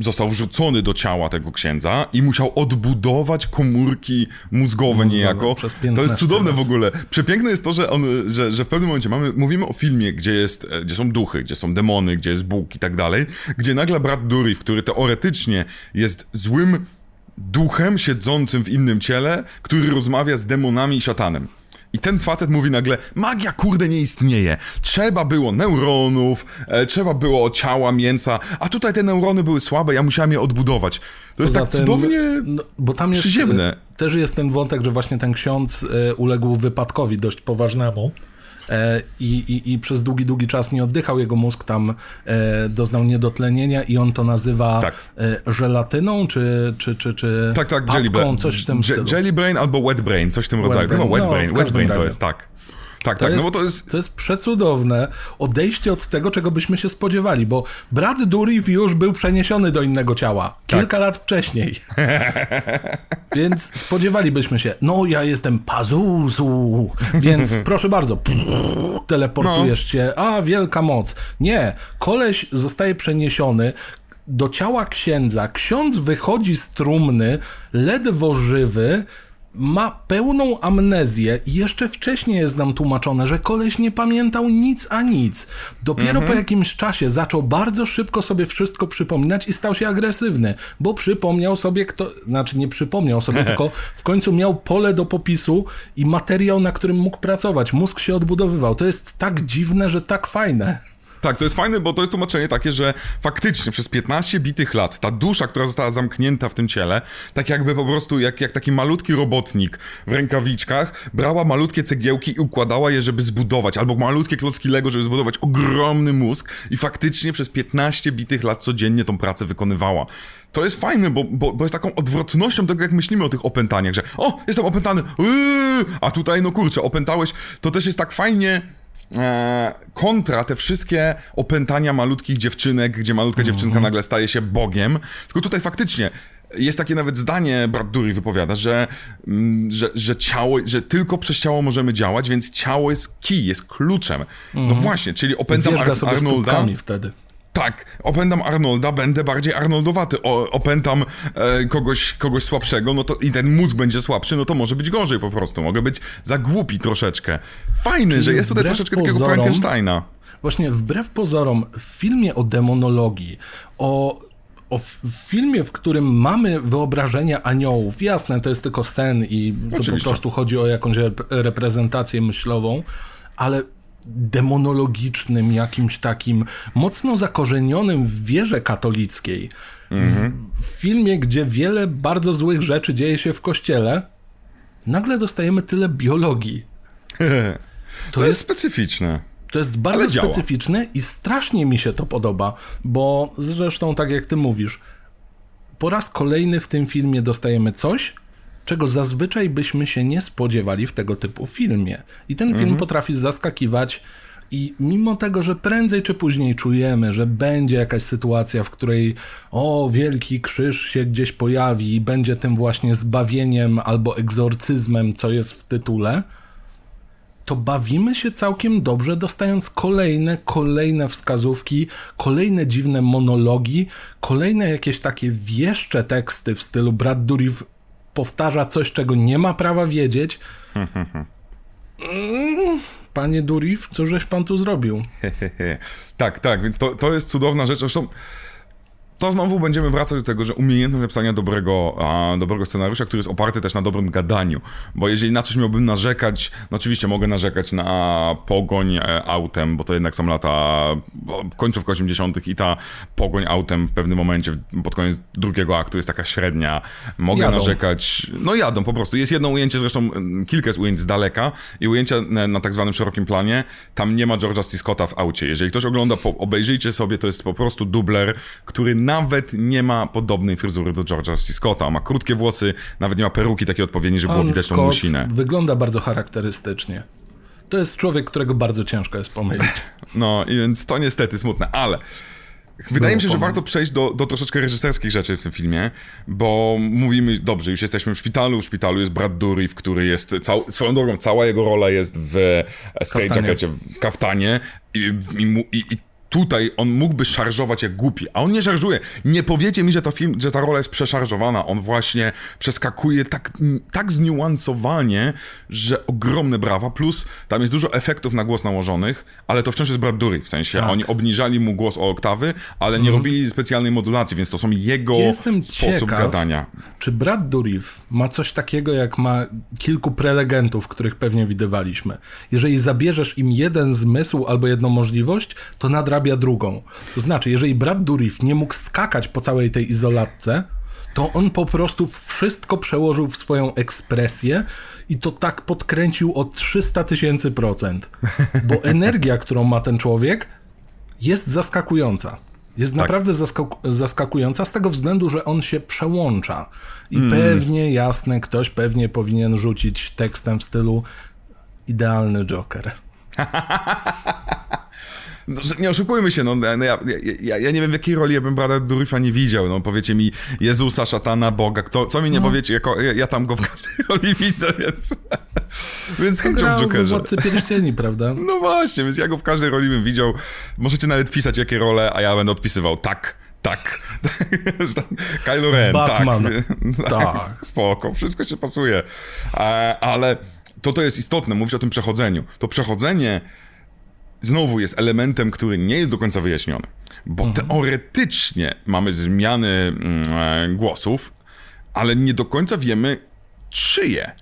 został wrzucony do ciała tego księdza i musiał odbudować komórki mózgowe niejako. To 15 jest cudowne w ogóle. Przepiękne jest to, że, on, że, że w pewnym momencie mamy, mówimy o filmie, gdzie, jest, e, gdzie są duchy, gdzie są demony, gdzie jest Bóg i tak dalej, gdzie nagle brat Durif, który teoretycznie jest złym duchem siedzącym w innym ciele, który rozmawia z demonami i szatanem. I ten facet mówi nagle, magia kurde nie istnieje. Trzeba było neuronów, e, trzeba było ciała, mięsa, a tutaj te neurony były słabe, ja musiałem je odbudować. To jest Poza tak tym, cudownie... no, bo tam jest przyziemne. e, też jest ten wątek, że właśnie ten ksiądz e, uległ wypadkowi dość poważnemu. E, I, i, I przez długi, długi czas nie oddychał, jego mózg tam e, doznał niedotlenienia i on to nazywa Tak. e, żelatyną, czy, czy, czy, czy Tak, tak, papką, jelly brain. coś w tym stylu. Jelly brain albo wet brain, coś w tym rodzaju. brain. Chyba wet No, brain, w wet każdym brain to jest, tak. Tak, To tak, jest, no bo to jest... to jest przecudowne odejście od tego, czego byśmy się spodziewali, bo brat Durif już był przeniesiony do innego ciała Tak. kilka lat wcześniej. więc spodziewalibyśmy się, no ja jestem Pazuzu, więc proszę bardzo, teleportujesz No. się, a wielka moc. Nie, koleś zostaje przeniesiony, do ciała księdza. Ksiądz wychodzi z trumny, ledwo żywy, ma pełną amnezję i jeszcze wcześniej jest nam tłumaczone, że koleś nie pamiętał nic a nic. Dopiero Mhm. po jakimś czasie zaczął bardzo szybko sobie wszystko przypominać i stał się agresywny, bo przypomniał sobie kto, znaczy nie przypomniał sobie, tylko w końcu miał pole do popisu i materiał, na którym mógł pracować. Mózg się odbudowywał. To jest tak dziwne, że tak fajne. Tak, to jest fajne, bo to jest tłumaczenie takie, że faktycznie przez 15 bitych lat ta dusza, która została zamknięta w tym ciele, tak jakby po prostu jak, jak taki malutki robotnik w rękawiczkach, brała malutkie cegiełki i układała je, żeby zbudować, albo malutkie klocki Lego, żeby zbudować ogromny mózg i faktycznie przez 15 bitych lat codziennie tą pracę wykonywała. To jest fajne, bo, bo, bo jest taką odwrotnością tego, jak myślimy o tych opętaniach, że o, jestem opętany, yy, a tutaj, no kurczę, opętałeś, to też jest tak fajnie kontra te wszystkie opętania malutkich dziewczynek, gdzie malutka dziewczynka nagle staje się Bogiem. Tylko tutaj faktycznie jest takie nawet zdanie, brat Dury wypowiada, że, mm, że, że ciało, że tylko przez ciało możemy działać, więc ciało jest key, jest kluczem. No właśnie, czyli opętam Ar- Arnolda. wtedy. Tak, opętam Arnolda, będę bardziej Arnoldowaty. O, opętam e, kogoś, kogoś słabszego, no to i ten mózg będzie słabszy, no to może być gorzej po prostu. Mogę być za głupi troszeczkę. Fajny, że jest tutaj troszeczkę takiego pozorom- Frankensteina. Właśnie wbrew pozorom, w filmie o demonologii, o, o filmie, w którym mamy wyobrażenia aniołów, jasne, to jest tylko sen i to Oczywiście. po prostu chodzi o jakąś rep- reprezentację myślową, ale demonologicznym, jakimś takim mocno zakorzenionym w wierze katolickiej. W, w filmie, gdzie wiele bardzo złych rzeczy dzieje się w kościele, nagle dostajemy tyle biologii. To, jest specyficzne. To jest bardzo specyficzne i strasznie mi się to podoba, bo zresztą tak jak ty mówisz, po raz kolejny w tym filmie dostajemy coś, czego zazwyczaj byśmy się nie spodziewali w tego typu filmie. I ten Mhm. film potrafi zaskakiwać i mimo tego, że prędzej czy później czujemy, że będzie jakaś sytuacja, w której o, wielki krzyż się gdzieś pojawi i będzie tym właśnie zbawieniem albo egzorcyzmem, co jest w tytule, to bawimy się całkiem dobrze, dostając kolejne, kolejne wskazówki, kolejne dziwne monologi, kolejne jakieś takie wieszcze teksty w stylu Brad Dourif powtarza coś, czego nie ma prawa wiedzieć. Mm, Panie Dourif, co żeś pan tu zrobił? tak, tak, więc to, to jest cudowna rzecz. Zresztą to znowu będziemy wracać do tego, że umiejętność napisania dobrego, a, dobrego scenariusza, który jest oparty też na dobrym gadaniu. Bo jeżeli na coś miałbym narzekać, no oczywiście mogę narzekać na pogoń e, autem, bo to jednak są lata końcówka 80. i ta pogoń autem w pewnym momencie, pod koniec drugiego aktu jest taka średnia. Mogę Jadą. narzekać, no jadą po prostu. Jest jedno ujęcie, zresztą mm, kilka jest ujęć z daleka i ujęcia na, na tak zwanym szerokim planie, tam nie ma George'a C. Scotta w aucie. Jeżeli ktoś ogląda, po, obejrzyjcie sobie, to jest po prostu dubler, który nawet nie ma podobnej fryzury do George'a C. Scotta. Ma krótkie włosy, nawet nie ma peruki takiej odpowiedniej, żeby było widać tą musinę. wygląda bardzo charakterystycznie. To jest człowiek, którego bardzo ciężko jest pomylić. No i więc to niestety smutne, ale wydaje mi się, że warto przejść do, do troszeczkę reżyserskich rzeczy w tym filmie, bo mówimy, dobrze, już jesteśmy w szpitalu, w szpitalu jest Brad Dourif, który jest, cał, swoją drogą, cała jego rola jest w e, straight jackecie, w kaftanie i, i, i, i tutaj on mógłby szarżować jak głupi, a on nie szarżuje. Nie powiecie mi, że ta, film, że ta rola jest przeszarżowana. On właśnie przeskakuje tak, tak zniuansowanie, że ogromne brawa, plus tam jest dużo efektów na głos nałożonych, ale to wciąż jest Brad Dourif, w sensie Tak. oni obniżali mu głos o oktawy, ale nie robili specjalnej modulacji, więc to są jego Jestem sposób ciekaw, gadania. Czy Brad Dourif ma coś takiego, jak ma kilku prelegentów, których pewnie widywaliśmy? Jeżeli zabierzesz im jeden zmysł albo jedną możliwość, to nadrabia drugą. To znaczy, jeżeli Brad Dourif nie mógł skakać po całej tej izolatce, to on po prostu wszystko przełożył w swoją ekspresję i to tak podkręcił o 300 tysięcy procent. Bo energia, którą ma ten człowiek, jest zaskakująca. Jest naprawdę zaskak- zaskakująca z tego względu, że on się przełącza. I pewnie, jasne, ktoś pewnie powinien rzucić tekstem w stylu idealny Joker. No, nie oszukujmy się, no, no ja, ja, ja nie wiem w jakiej roli ja bym Brada Dourifa nie widział, no powiecie mi Jezusa, szatana, Boga, kto, co mi nie powiecie, jako, ja, ja tam go w każdej roli widzę, więc więc chęcią w Jokerze. Władcy Pierścieni, prawda? No właśnie, więc ja go w każdej roli bym widział, możecie nawet pisać jakie role, a ja będę odpisywał tak, Tak. Kylo Ren, Batman. tak. Tak. Spoko, wszystko się pasuje. E, ale to to jest istotne, mówić o tym przechodzeniu. To przechodzenie znowu jest elementem, który nie jest do końca wyjaśniony. Bo teoretycznie mamy zmiany mm, e, głosów, ale nie do końca wiemy, czyje.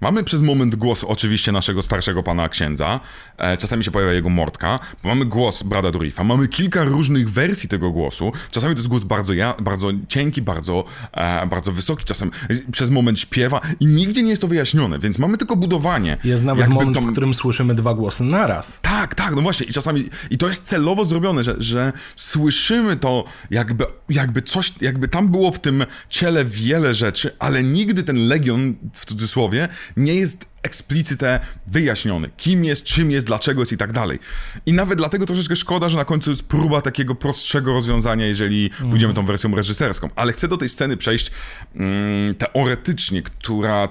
Mamy przez moment głos oczywiście naszego starszego pana księdza, e, czasami się pojawia jego mordka, bo mamy głos Brada Durifa, mamy kilka różnych wersji tego głosu, czasami to jest głos bardzo, ja, bardzo cienki, bardzo, e, bardzo wysoki, czasem przez moment śpiewa i nigdzie nie jest to wyjaśnione, więc mamy tylko budowanie. Jest nawet moment, to- w którym słyszymy dwa głosy naraz. tak, tak, no właśnie. I czasami, i to jest celowo zrobione, że, że słyszymy to, jakby, jakby coś, jakby tam było w tym ciele wiele rzeczy, ale nigdy ten legion, w cudzysłowie, nie jest eksplicyte wyjaśniony. Kim jest, czym jest, dlaczego jest i tak dalej. I nawet dlatego troszeczkę szkoda, że na końcu jest próba takiego prostszego rozwiązania, jeżeli pójdziemy tą wersją reżyserską. Ale chcę do tej sceny przejść mm, teoretycznie, która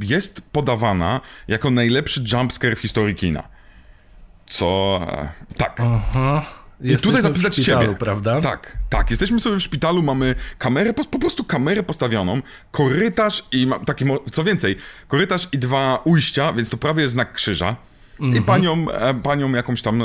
jest podawana jako najlepszy jumpscare w historii kina. Co. e, Tak. Aha. I Jesteśmy tutaj w zapisać szpitalu, ciebie. prawda? Tak, tak. Jesteśmy sobie w szpitalu, mamy kamerę, po, po prostu kamerę postawioną, korytarz i ma, taki, co więcej, korytarz i dwa ujścia, więc to prawie jest znak krzyża. I panią, e, panią jakąś tam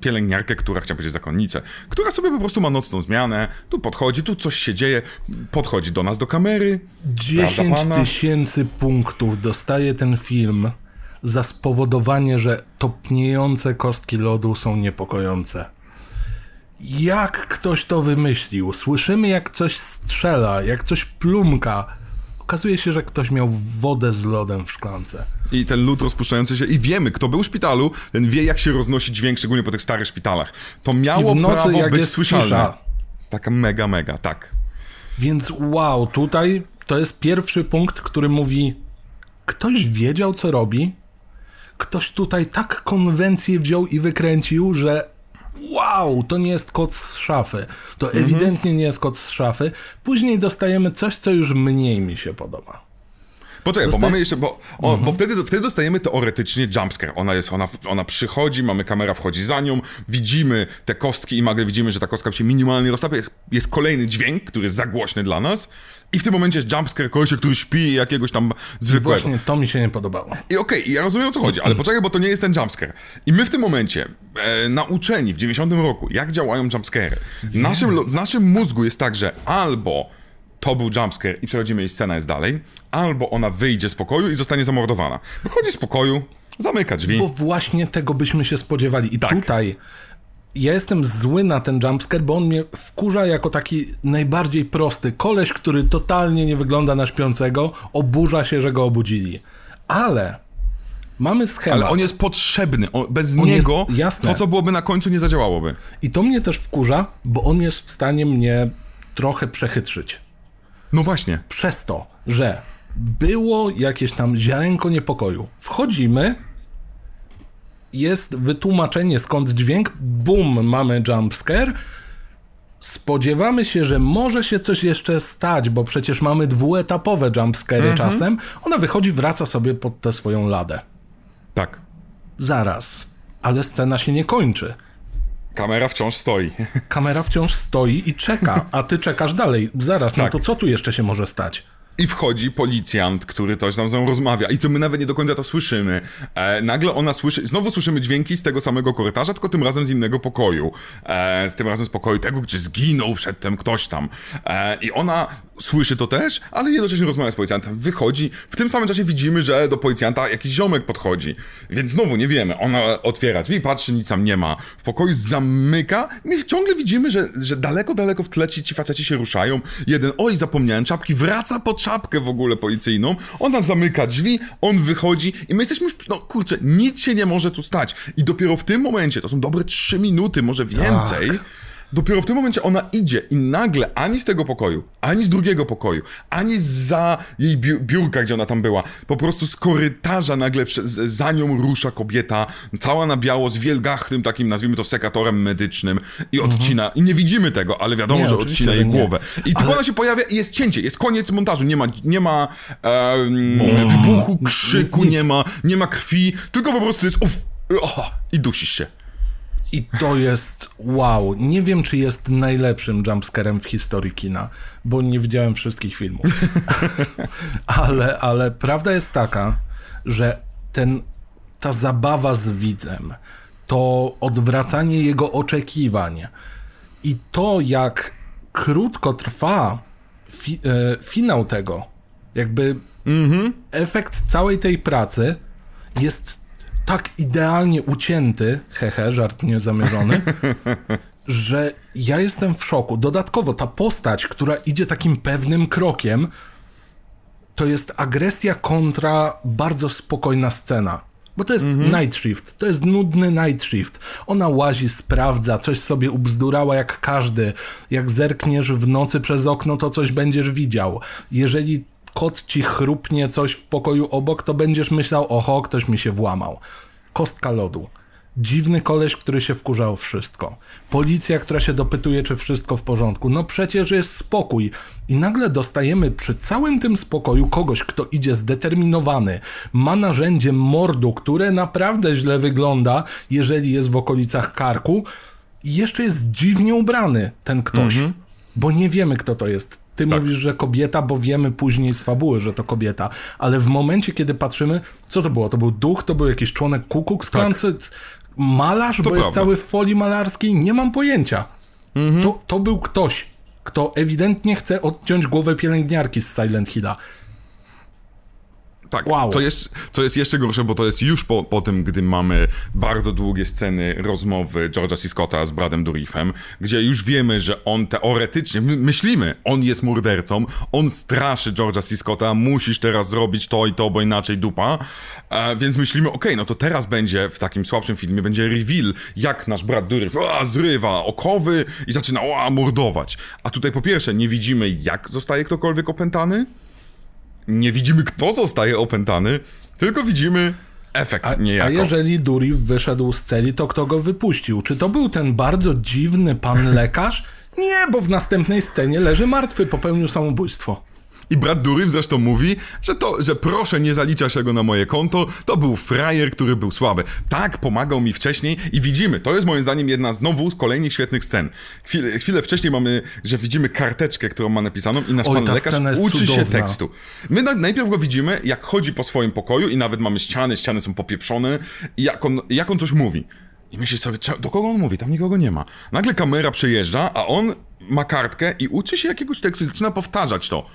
pielęgniarkę, która, chciałem powiedzieć zakonnicę, która sobie po prostu ma nocną zmianę, tu podchodzi, tu coś się dzieje, podchodzi do nas do kamery. 10 Prawda pana? tysięcy punktów dostaje ten film za spowodowanie, że topniejące kostki lodu są niepokojące. Jak ktoś to wymyślił? Słyszymy, jak coś strzela, jak coś plumka. Okazuje się, że ktoś miał wodę z lodem w szklance. I ten lód rozpuszczający się. I wiemy, kto był w szpitalu, ten wie, jak się roznosi dźwięk, szczególnie po tych starych szpitalach. To miało I w nocy, prawo jak być jest słyszalne. cisza. Taka mega, mega, tak. Więc wow, tutaj to jest pierwszy punkt, który mówi: ktoś wiedział, co robi. Ktoś tutaj tak konwencję wziął i wykręcił, że wow, to nie jest kot z szafy. To ewidentnie nie jest kot z szafy. Później dostajemy coś, co już mniej mi się podoba. Poczekaj, bo Dostaje- mamy jeszcze, bo, o, bo wtedy, wtedy dostajemy teoretycznie jumpscare. Ona jest, ona, ona przychodzi, mamy kamera wchodzi za nią, widzimy te kostki i nagle widzimy, że ta kostka się minimalnie roztapia. Jest, jest kolejny dźwięk, który jest za głośny dla nas i w tym momencie jest jumpscare kogoś, który śpi jakiegoś tam zwykłego. Właśnie to mi się nie podobało. I okej, ja rozumiem o co chodzi, ale poczekaj, bo to nie jest ten jumpscare. I my w tym momencie, e, nauczeni w 90 roku, jak działają jumpscary, w naszym, w naszym mózgu jest tak, że albo to był jumpscare i przechodzimy i scena jest dalej, albo ona wyjdzie z pokoju i zostanie zamordowana. Wychodzi z pokoju, zamyka drzwi. Bo właśnie tego byśmy się spodziewali. I Tak. tutaj ja jestem zły na ten jumpscare, bo on mnie wkurza jako taki najbardziej prosty. Koleś, który totalnie nie wygląda na śpiącego, oburza się, że go obudzili. Ale mamy schemat. Ale on jest potrzebny. O, bez On jest- niego jasne. to, co byłoby na końcu, nie zadziałałoby. I to mnie też wkurza, bo on jest w stanie mnie trochę przechytrzyć. No właśnie. Przez to, że było jakieś tam ziarenko niepokoju. Wchodzimy, jest wytłumaczenie skąd dźwięk, bum, mamy jumpscare. Spodziewamy się, że może się coś jeszcze stać, bo przecież mamy dwuetapowe jumpscary czasem. Ona wychodzi, wraca sobie pod tę swoją ladę. Tak. Zaraz. Ale scena się nie kończy. Kamera wciąż stoi. Kamera wciąż stoi i czeka, a ty czekasz dalej. Zaraz, no Tak. to co tu jeszcze się może stać? I wchodzi policjant, który coś tam z nią rozmawia. I to my nawet nie do końca to słyszymy. E, nagle ona słyszy, znowu słyszymy dźwięki z tego samego korytarza, tylko tym razem z innego pokoju. E, z tym razem z pokoju tego, gdzie zginął przedtem ktoś tam. E, I ona słyszy to też, ale jednocześnie rozmawia z policjantem. Wychodzi, w tym samym czasie widzimy, że do policjanta jakiś ziomek podchodzi. Więc znowu nie wiemy. Ona otwiera drzwi, patrzy, nic tam nie ma. W pokoju zamyka. My ciągle widzimy, że, że daleko, daleko w tle ci, ci faceci się ruszają. Jeden, oj, zapomniałem czapki, wraca po czapkę w ogóle policyjną. Ona zamyka drzwi, on wychodzi i my jesteśmy, no kurczę, nic się nie może tu stać. I dopiero w tym momencie, to są dobre trzy minuty, może więcej, Dopiero w tym momencie ona idzie i nagle ani z tego pokoju, ani z drugiego pokoju, ani za jej biu- biurka, gdzie ona tam była, po prostu z korytarza nagle za nią rusza kobieta, cała na biało, z wielgachnym takim, nazwijmy to, sekatorem medycznym i odcina. I nie widzimy tego, ale wiadomo, Nie, że odcina jej głowę. I tu Ale- ona się pojawia i jest cięcie, jest koniec montażu, nie ma, nie ma em, wybuchu, krzyku, Nic. nie ma, nie ma krwi, tylko po prostu jest uff, oh, i dusisz się. I to jest wow. Nie wiem, czy jest najlepszym jumpscarem w historii kina, bo nie widziałem wszystkich filmów. ale, ale prawda jest taka, że ten, ta zabawa z widzem, to odwracanie jego oczekiwań i to, jak krótko trwa fi, e, finał tego, jakby efekt całej tej pracy jest tak idealnie ucięty, hehe, żart niezamierzony, że ja jestem w szoku. Dodatkowo ta postać, która idzie takim pewnym krokiem, to jest agresja kontra bardzo spokojna scena. Bo to jest night shift, to jest nudny night shift. Ona łazi, sprawdza, coś sobie ubzdurała jak każdy. Jak zerkniesz w nocy przez okno, to coś będziesz widział. Jeżeli kot ci chrupnie coś w pokoju obok, to będziesz myślał, oho, ktoś mi się włamał. Kostka lodu. Dziwny koleś, który się wkurzał wszystko. Policja, która się dopytuje, czy wszystko w porządku. No przecież jest spokój. I nagle dostajemy przy całym tym spokoju kogoś, kto idzie zdeterminowany, ma narzędzie mordu, które naprawdę źle wygląda, jeżeli jest w okolicach karku, i jeszcze jest dziwnie ubrany ten ktoś, bo nie wiemy, kto to jest. Ty mówisz, że kobieta, bo wiemy później z fabuły, że to kobieta, ale w momencie, kiedy patrzymy, co to było? To był duch, to był jakiś członek Ku Klux Klan, czy malarz, bo jest prawda. cały w folii malarskiej? Nie mam pojęcia. To, to był ktoś, kto ewidentnie chce odciąć głowę pielęgniarki z Silent Hilla. Tak, Wow. co, jest, co jest jeszcze gorsze, bo to jest już po, po tym, gdy mamy bardzo długie sceny rozmowy George'a C. Scotta z Bradem Dourifem, gdzie już wiemy, że on teoretycznie, my, myślimy, on jest mordercą, on straszy George'a C. Scotta, musisz teraz zrobić to i to, bo inaczej dupa, e, więc myślimy, okej, no to teraz będzie, w takim słabszym filmie, będzie reveal, jak nasz Brad Dourif a, zrywa okowy i zaczyna a, mordować. A tutaj po pierwsze, nie widzimy, jak zostaje ktokolwiek opętany, nie widzimy, kto zostaje opętany, tylko widzimy efekt A, niejako. a jeżeli Durif wyszedł z celi, to kto go wypuścił? Czy to był ten bardzo dziwny pan lekarz? Nie, bo w następnej scenie leży martwy, popełnił samobójstwo. I brat Durif zresztą mówi, że to, że proszę nie zaliczać tego na moje konto, to był frajer, który był słaby. Tak, pomagał mi wcześniej i widzimy, to jest moim zdaniem jedna znowu z kolejnych świetnych scen. Chwilę, chwilę wcześniej mamy, że widzimy karteczkę, którą ma napisaną i nasz Oj, pan lekarz uczy się cudowna. tekstu. My na, najpierw go widzimy, jak chodzi po swoim pokoju i nawet mamy ściany, ściany są popieprzone i jak on, jak on coś mówi. I myślisz sobie, do kogo on mówi? Tam nikogo nie ma. Nagle kamera przejeżdża, a on ma kartkę i uczy się jakiegoś tekstu i zaczyna powtarzać to.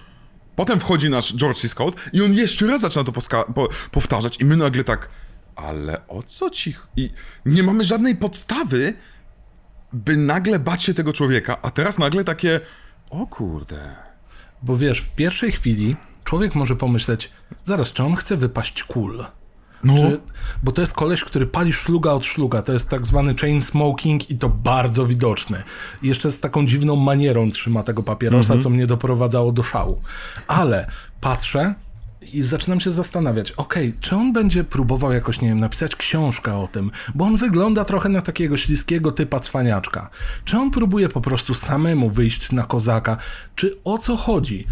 Potem wchodzi nasz George C. Scott i on jeszcze raz zaczyna to po- powtarzać i my nagle tak, ale o co ci... ch-" I nie mamy żadnej podstawy, by nagle bać się tego człowieka, a teraz nagle takie, o kurde... Bo wiesz, w pierwszej chwili człowiek może pomyśleć, zaraz, czy on chce wypaść kul? No, Czy, bo to jest koleś, który pali szluga od szluga. To jest tak zwany chain smoking i to bardzo widoczny. I jeszcze z taką dziwną manierą trzyma tego papierosa, co mnie doprowadzało do szału. Ale patrzę i zaczynam się zastanawiać, okej, czy on będzie próbował jakoś, nie wiem, napisać książkę o tym, bo on wygląda trochę na takiego śliskiego typa cwaniaczka. Czy on próbuje po prostu samemu wyjść na kozaka, czy o co chodzi?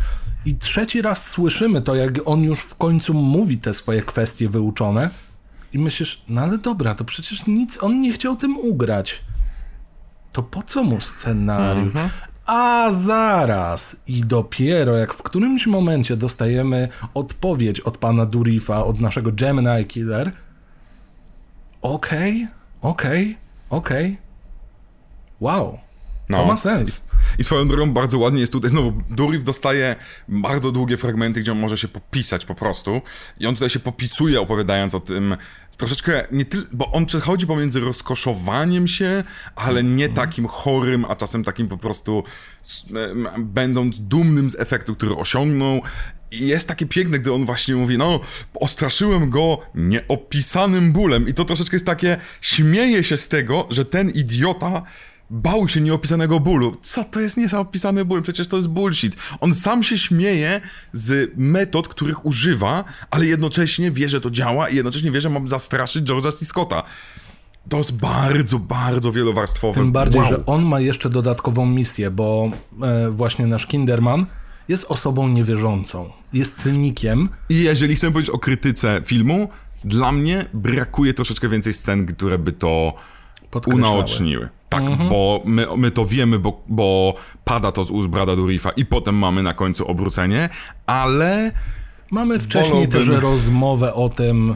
I trzeci raz słyszymy to, jak on już w końcu mówi te swoje kwestie wyuczone i myślisz, no ale dobra, to przecież nic, on nie chciał tym ugrać. To po co mu scenariusz? A zaraz! I dopiero jak w którymś momencie dostajemy odpowiedź od pana Durifa, od naszego Gemini Killer. Okej, okej, okej. Wow. To No. ma sens. I swoją drogą bardzo ładnie jest tutaj, znowu Durif dostaje bardzo długie fragmenty, gdzie on może się popisać po prostu. I on tutaj się popisuje opowiadając o tym troszeczkę, nie tyl, bo on przechodzi pomiędzy rozkoszowaniem się, ale nie takim chorym, a czasem takim po prostu będąc dumnym z efektu, który osiągnął. I jest takie piękne, gdy on właśnie mówi, no, ostraszyłem go nieopisanym bólem. I to troszeczkę jest takie, śmieje się z tego, że ten idiota bał się nieopisanego bólu. Co to jest nieopisany ból? Przecież to jest bullshit. On sam się śmieje z metod, których używa, ale jednocześnie wie, że to działa i jednocześnie wie, że mam zastraszyć George'a C. Scotta. To jest bardzo, bardzo wielowarstwowe. Tym bardziej, wow. że on ma jeszcze dodatkową misję, bo e, właśnie nasz Kinderman jest osobą niewierzącą. Jest cynikiem. I jeżeli chcę powiedzieć o krytyce filmu, dla mnie brakuje troszeczkę więcej scen, które by to unaoczniły. Tak, bo my, my to wiemy, bo, bo pada to z ust Brada Durifa i potem mamy na końcu obrócenie, ale, Mamy wcześniej Wolałbym- też rozmowę o tym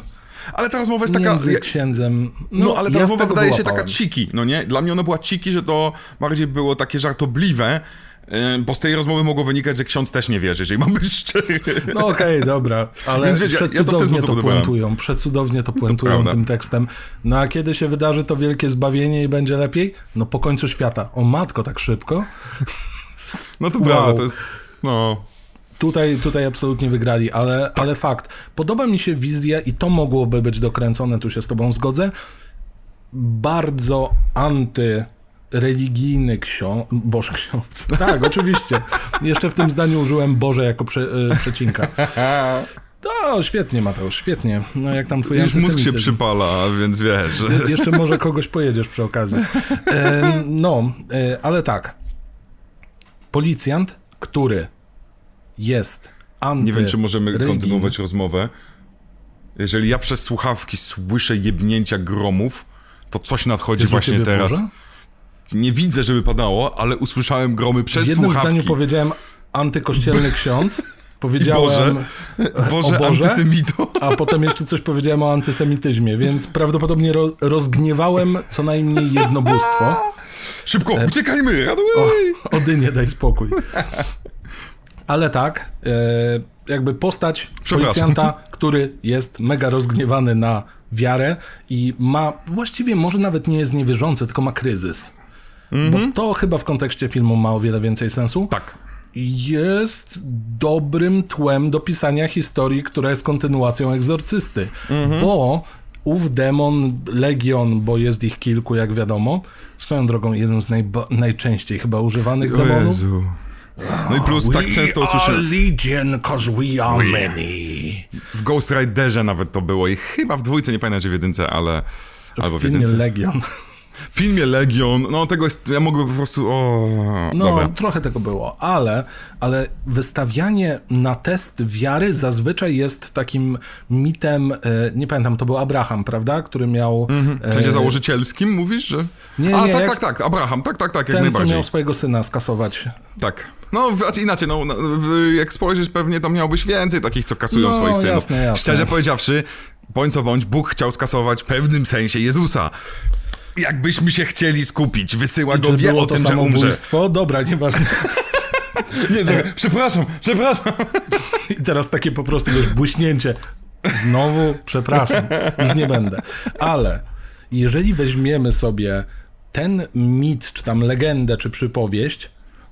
ale ta rozmowa jest taka... między księdzem. No, ale ta ja rozmowa wydaje się taka ciki, no nie? Dla mnie ona była ciki, że to bardziej było takie żartobliwe, bo z tej rozmowy mogło wynikać, że ksiądz też nie wierzy, jeżeli mam być szczery. No okej, dobra, ale Więc wiesz, ja- ja to przecudownie to puentują, przecudownie to puentują prawda. tym tekstem. No a kiedy się wydarzy to wielkie zbawienie i będzie lepiej? No po końcu świata. O matko, tak szybko? No to Wow. prawda, to jest, no... Tutaj, tutaj absolutnie wygrali, ale, ale fakt. Podoba mi się wizja i to mogłoby być dokręcone, tu się z tobą zgodzę. Bardzo antyreligijny ksiądz. Boże ksiądz. Tak, oczywiście. Jeszcze w tym zdaniu użyłem Boże jako prze, e, przecinka. No, świetnie, Mateusz, świetnie. No, jak tam twój Już mózg się przypala, więc wiesz... Je- Jeszcze może kogoś pojedziesz przy okazji. E, no, e, ale tak. Policjant, który jest anty Nie wiem, czy możemy religijny. kontynuować rozmowę. Jeżeli ja przez słuchawki słyszę jebnięcia gromów, to coś nadchodzi właśnie teraz. Nie widzę, żeby padało, ale usłyszałem gromy W przez jednym słuchawki. zdaniu powiedziałem antykościelny ksiądz, powiedziałem Boże, Boże, o Boże? antysemito. a potem jeszcze coś powiedziałem o antysemityzmie, więc prawdopodobnie ro, rozgniewałem co najmniej jedno bóstwo. Szybko, uciekajmy, raduj! O, Odynie, daj spokój. Ale tak, e, jakby postać policjanta, który jest mega rozgniewany na wiarę i ma, właściwie może nawet nie jest niewierzący, tylko ma kryzys. Bo to chyba w kontekście filmu ma o wiele więcej sensu. Tak. Jest dobrym tłem do pisania historii, która jest kontynuacją egzorcysty. Bo ów demon, Legion, bo jest ich kilku, jak wiadomo, swoją drogą jeden z najczęściej chyba używanych O demonów. Jezu. No i plus tak często We usłyszymy. legion, cause we are many. W Ghost Riderze nawet to było i chyba w dwójce, nie pamiętam, czy w jedynce, ale... Albo W w filmie jedynce. Legion. W filmie Legion, no tego jest... Ja mogłem po prostu... O, No, dobra. trochę tego było, ale, ale wystawianie na test wiary zazwyczaj jest takim mitem, e, nie pamiętam, to był Abraham, prawda? Który miał... W sensie e, założycielskim mówisz, że... Nie, A, nie, tak, jak- tak, tak, Abraham, tak, tak, tak, jak Ten, co najbardziej. miał swojego syna skasować. Tak. No, znaczy inaczej, no, no, w- jak spojrzysz pewnie, to miałbyś więcej takich, co kasują No, swoich synów. jasne, jasne. Szczerze powiedziawszy, bądź co bądź, Bóg chciał skasować w pewnym sensie Jezusa. Jakbyśmy się chcieli skupić, wysyła go, wie o to tym, że umrze. Dobra, nieważne. Nie, zaraz, przepraszam, przepraszam. I teraz takie po prostu, wiesz, błyśnięcie. Znowu, przepraszam, już nie będę. Ale jeżeli weźmiemy sobie ten mit, czy tam legendę, czy przypowieść,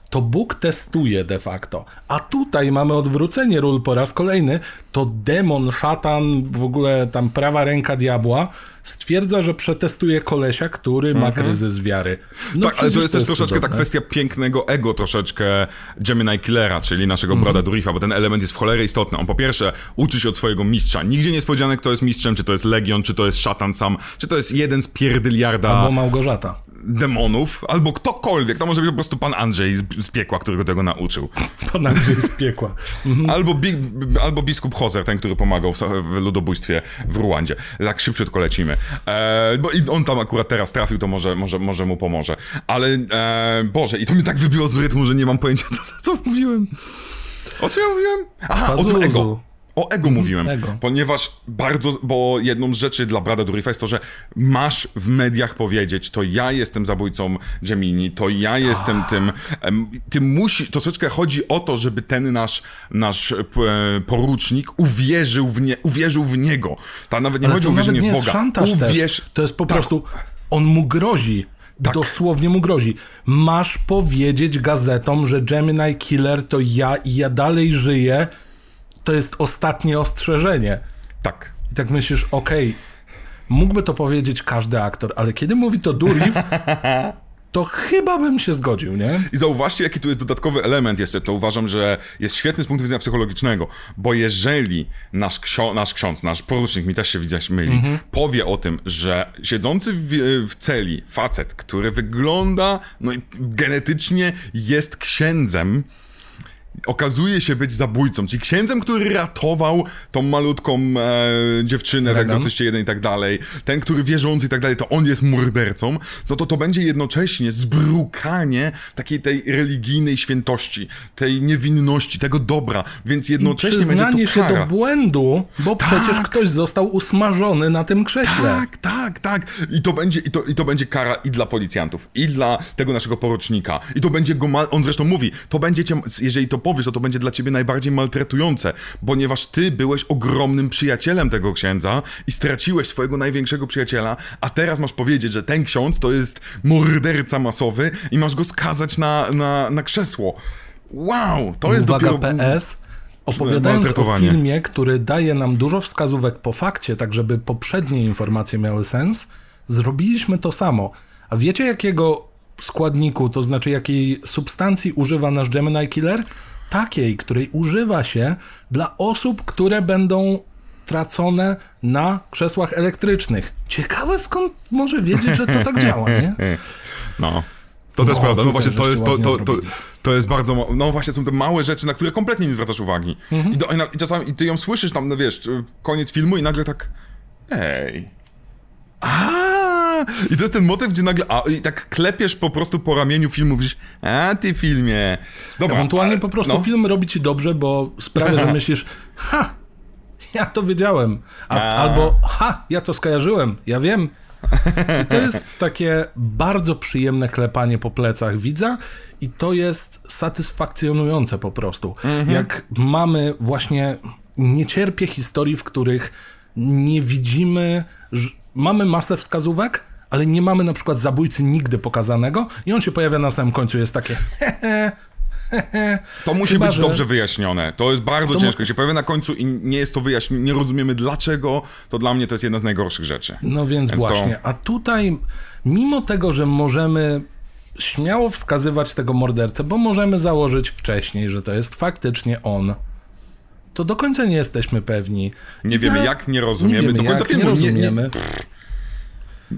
to Bóg testuje de facto. A tutaj mamy odwrócenie ról po raz kolejny. To demon, szatan, w ogóle tam prawa ręka diabła stwierdza, że przetestuje kolesia, który ma kryzys wiary. No tak, ale to jest też troszeczkę cudowne. kwestia pięknego ego troszeczkę Gemini Killera, czyli naszego Mhm. brada Durifa, bo ten element jest w cholerę istotny. On po pierwsze uczy się od swojego mistrza. Nigdzie nie jest powiedziane, kto jest mistrzem, czy to jest Legion, czy to jest szatan sam, czy to jest jeden z pierdyliarda Albo Małgorzata. demonów, albo ktokolwiek. To może być po prostu pan Andrzej z, z piekła, który go tego nauczył. Pana Andrzej z piekła. Albo, bi, albo biskup Hozer, ten, który pomagał w, w ludobójstwie w Ruandzie. Tak szybciutko lecimy. E, bo i on tam akurat teraz trafił, to może, może, może mu pomoże. Ale, e, Boże, i to mnie tak wybiło z rytmu, że nie mam pojęcia, co, co mówiłem. O czym ja mówiłem? Aha, o tym Pazuzu. ego. O ego mówiłem, ego. ponieważ bardzo, bo jedną z rzeczy dla Brada Durifa jest to, że masz w mediach powiedzieć, to ja jestem zabójcą Gemini, to ja jestem tym, em, ty musi, troszeczkę chodzi o to, żeby ten nasz, nasz e, porucznik uwierzył w, nie, uwierzył w niego. Ta nawet nie Ale chodzi o uwierzenie nie w Boga. szantaż Uwierz, też. To jest po Tak. prostu, on mu grozi. Tak. Dosłownie mu grozi. Masz powiedzieć gazetom, że Gemini Killer to ja i ja dalej żyję. To jest ostatnie ostrzeżenie. tak. I tak myślisz, okej, mógłby to powiedzieć każdy aktor, ale kiedy mówi to Durif, to chyba bym się zgodził, nie? I zauważcie, jaki tu jest dodatkowy element jeszcze. To uważam, że jest świetny z punktu widzenia psychologicznego, bo jeżeli nasz, ksio- nasz ksiądz, nasz porucznik, mi też się widzieć myli, powie o tym, że siedzący w, w celi facet, który wygląda, no i genetycznie jest księdzem, okazuje się być zabójcą, czyli księdzem, który ratował tą malutką e, dziewczynę w. Egzorcyście 1 i tak dalej, ten, który wierzący i tak dalej, to on jest mordercą, no to to będzie jednocześnie zbrukanie takiej tej religijnej świętości, tej niewinności, tego dobra, więc jednocześnie będzie Przyznanie tu się kara. do błędu, bo przecież ktoś został usmażony na tym krześle. Tak, tak, tak. I to, będzie, i, to, I to będzie kara i dla policjantów, i dla tego naszego porocznika. I to będzie go, on zresztą mówi, to będzie cię, jeżeli to powiesz, to to będzie dla ciebie najbardziej maltretujące, ponieważ ty byłeś ogromnym przyjacielem tego księdza i straciłeś swojego największego przyjaciela, a teraz masz powiedzieć, że ten ksiądz to jest morderca masowy i masz go skazać na, na, na krzesło. Wow, to jest Uwaga, dopiero... PS. Opowiadając o filmie, który daje nam dużo wskazówek po fakcie, tak żeby poprzednie informacje miały sens, zrobiliśmy to samo. A wiecie jakiego składniku, to znaczy jakiej substancji używa nasz Gemini Killer? Takiej, której używa się dla osób, które będą tracone na krzesłach elektrycznych. Ciekawe skąd może wiedzieć, że to tak działa, nie? No. To też No, prawda. No właśnie, to jest, to, to, to, to jest bardzo, no właśnie są te małe rzeczy, na które kompletnie nie zwracasz uwagi. Mhm. I, do, i, na, I czasami i ty ją słyszysz tam, no wiesz, koniec filmu i nagle tak, ej. A, I to jest ten motyw, gdzie nagle, a, i tak klepiesz po prostu po ramieniu filmu, mówisz, a ty filmie. Dobra, Ewentualnie ale- po prostu no. film robi ci dobrze, bo sprawia, że myślisz, ha, ja to wiedziałem. A, A. albo, ha, ja to skojarzyłem, ja wiem. I to jest takie bardzo przyjemne klepanie po plecach widza i to jest satysfakcjonujące po prostu. Jak mamy właśnie, nie cierpię historii, w których nie widzimy, mamy masę wskazówek, ale nie mamy na przykład zabójcy nigdy pokazanego i on się pojawia na samym końcu, jest takie. To musi Chyba, być że- dobrze wyjaśnione. To jest bardzo To ciężko. mu- się pojawia na końcu i nie jest to wyjaśnione, nie rozumiemy dlaczego, to dla mnie to jest jedna z najgorszych rzeczy. No więc, Więc to- właśnie. A tutaj, mimo tego, że możemy śmiało wskazywać tego mordercę, bo możemy założyć wcześniej, że to jest faktycznie on, to do końca nie jesteśmy pewni. Nie wiemy No, jak, nie rozumiemy. Nie wiemy do końca jak, filmu nie nie, nie, rozumiemy.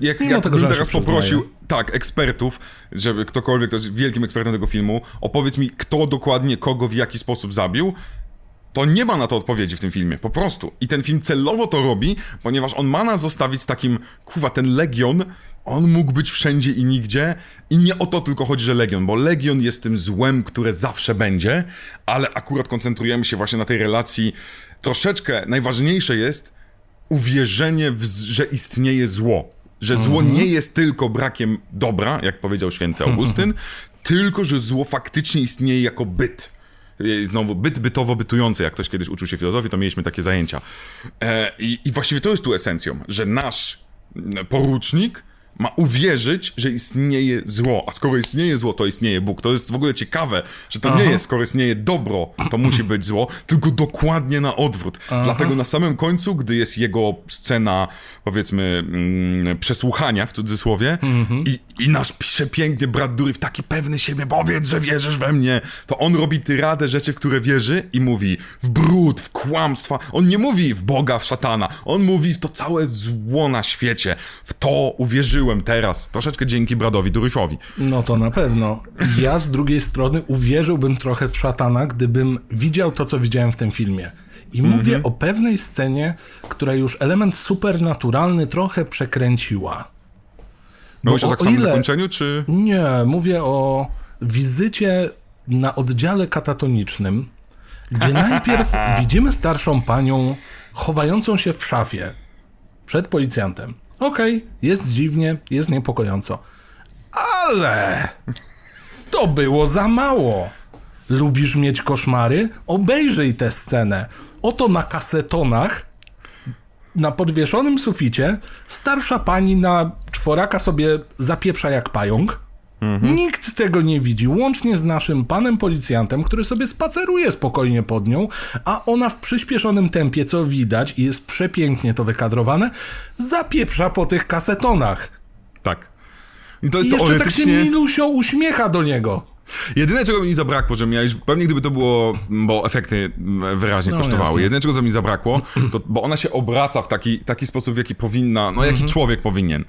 Jak, Mimo jak tego, bym teraz się przyznaje. poprosił, tak, ekspertów, żeby ktokolwiek, to jest wielkim ekspertem tego filmu, opowiedz mi, kto dokładnie kogo w jaki sposób zabił, to nie ma na to odpowiedzi w tym filmie, po prostu. I ten film celowo to robi, ponieważ on ma nas zostawić z takim, kuwa, ten Legion, on mógł być wszędzie i nigdzie i nie o to tylko chodzi, że Legion, bo Legion jest tym złem, które zawsze będzie, ale akurat koncentrujemy się właśnie na tej relacji. Troszeczkę najważniejsze jest uwierzenie, w, że istnieje zło. Że zło nie jest tylko brakiem dobra, jak powiedział święty Augustyn, tylko że zło faktycznie istnieje jako byt. I Znowu, byt bytowo bytujący, jak ktoś kiedyś uczył się filozofii, to mieliśmy takie zajęcia. E, i, I właściwie to jest tu esencją, że nasz porucznik ma uwierzyć, że istnieje zło. A skoro istnieje zło, to istnieje Bóg. To jest w ogóle ciekawe, że to nie jest, skoro istnieje dobro, to musi być zło, tylko dokładnie na odwrót. Dlatego na samym końcu, gdy jest jego scena, powiedzmy, mm, przesłuchania w cudzysłowie, i, i nasz przepiękny brat Dury w taki pewny siebie, powiedz, że wierzysz we mnie, to on robi tyradę rzeczy, w które wierzy i mówi w brud, w kłamstwa. On nie mówi w Boga, w szatana. On mówi w to całe zło na świecie. W to teraz. Troszeczkę dzięki bradowi Duryfowi. No to na pewno. Ja z drugiej strony uwierzyłbym trochę w szatana, gdybym widział to, co widziałem w tym filmie. I mówię o pewnej scenie, która już element supernaturalny trochę przekręciła. Mówisz o tak samym ile- zakończeniu, czy... Nie, mówię o wizycie na oddziale katatonicznym, gdzie najpierw widzimy starszą panią chowającą się w szafie przed policjantem. Okej, jest dziwnie, jest niepokojąco. Ale to było za mało. Lubisz mieć koszmary? Obejrzyj tę scenę. Oto na kasetonach na podwieszonym suficie starsza pani na czworaka sobie zapieprza jak pająk. Nikt tego nie widzi, łącznie z naszym panem policjantem, który sobie spaceruje spokojnie pod nią, a ona w przyspieszonym tempie, co widać i jest przepięknie to wykadrowane, zapieprza po tych kasetonach. Tak. I to jest I jeszcze tak się teoretycznie... Milusio uśmiecha do niego. Jedyne, czego mi zabrakło, że miałeś, pewnie gdyby to było, bo efekty mm, wyraźnie No, kosztowały, jasne. jedyne, czego co mi zabrakło, to, bo ona się obraca w taki, taki sposób, w jaki powinna, no jaki Mhm. człowiek powinien.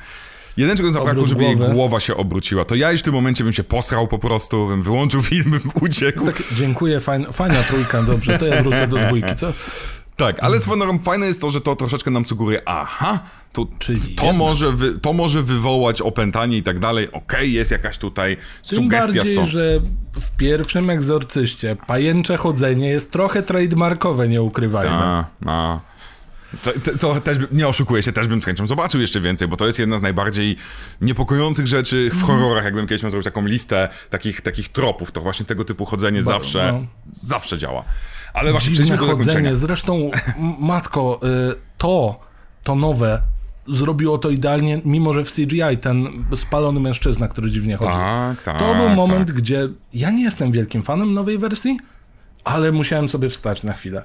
Jeden czego zabrakło, żeby jej głowy. głowa się obróciła. To ja już w tym momencie bym się posrał po prostu, bym wyłączył film, bym uciekł. Tak, dziękuję, fajna, fajna trójka, dobrze, to ja wrócę do dwójki, co? Tak, ale swoją drogą fajne jest to, że to troszeczkę nam sugeruje, aha, to, Czyli to, jednak. może wy, to może wywołać opętanie i tak dalej. Okej, jest jakaś tutaj Tym sugestia, bardziej, co... że w pierwszym egzorcyście pajęcze chodzenie jest trochę trademarkowe, nie ukrywajmy. A, a. To, to, to też nie oszukuję się, też bym z chęcią zobaczył jeszcze więcej, bo to jest jedna z najbardziej niepokojących rzeczy w horrorach. Jakbym kiedyś miał zrobić taką listę takich, takich tropów, to właśnie tego typu chodzenie zawsze, no. zawsze działa. Ale właśnie przejdźmy do chodzenie. Zresztą, matko, y, to, to nowe zrobiło to idealnie, mimo że w CGI ten spalony mężczyzna, który dziwnie chodzi. Tak, tak. to był moment, tak. gdzie ja nie jestem wielkim fanem nowej wersji, ale musiałem sobie wstać na chwilę.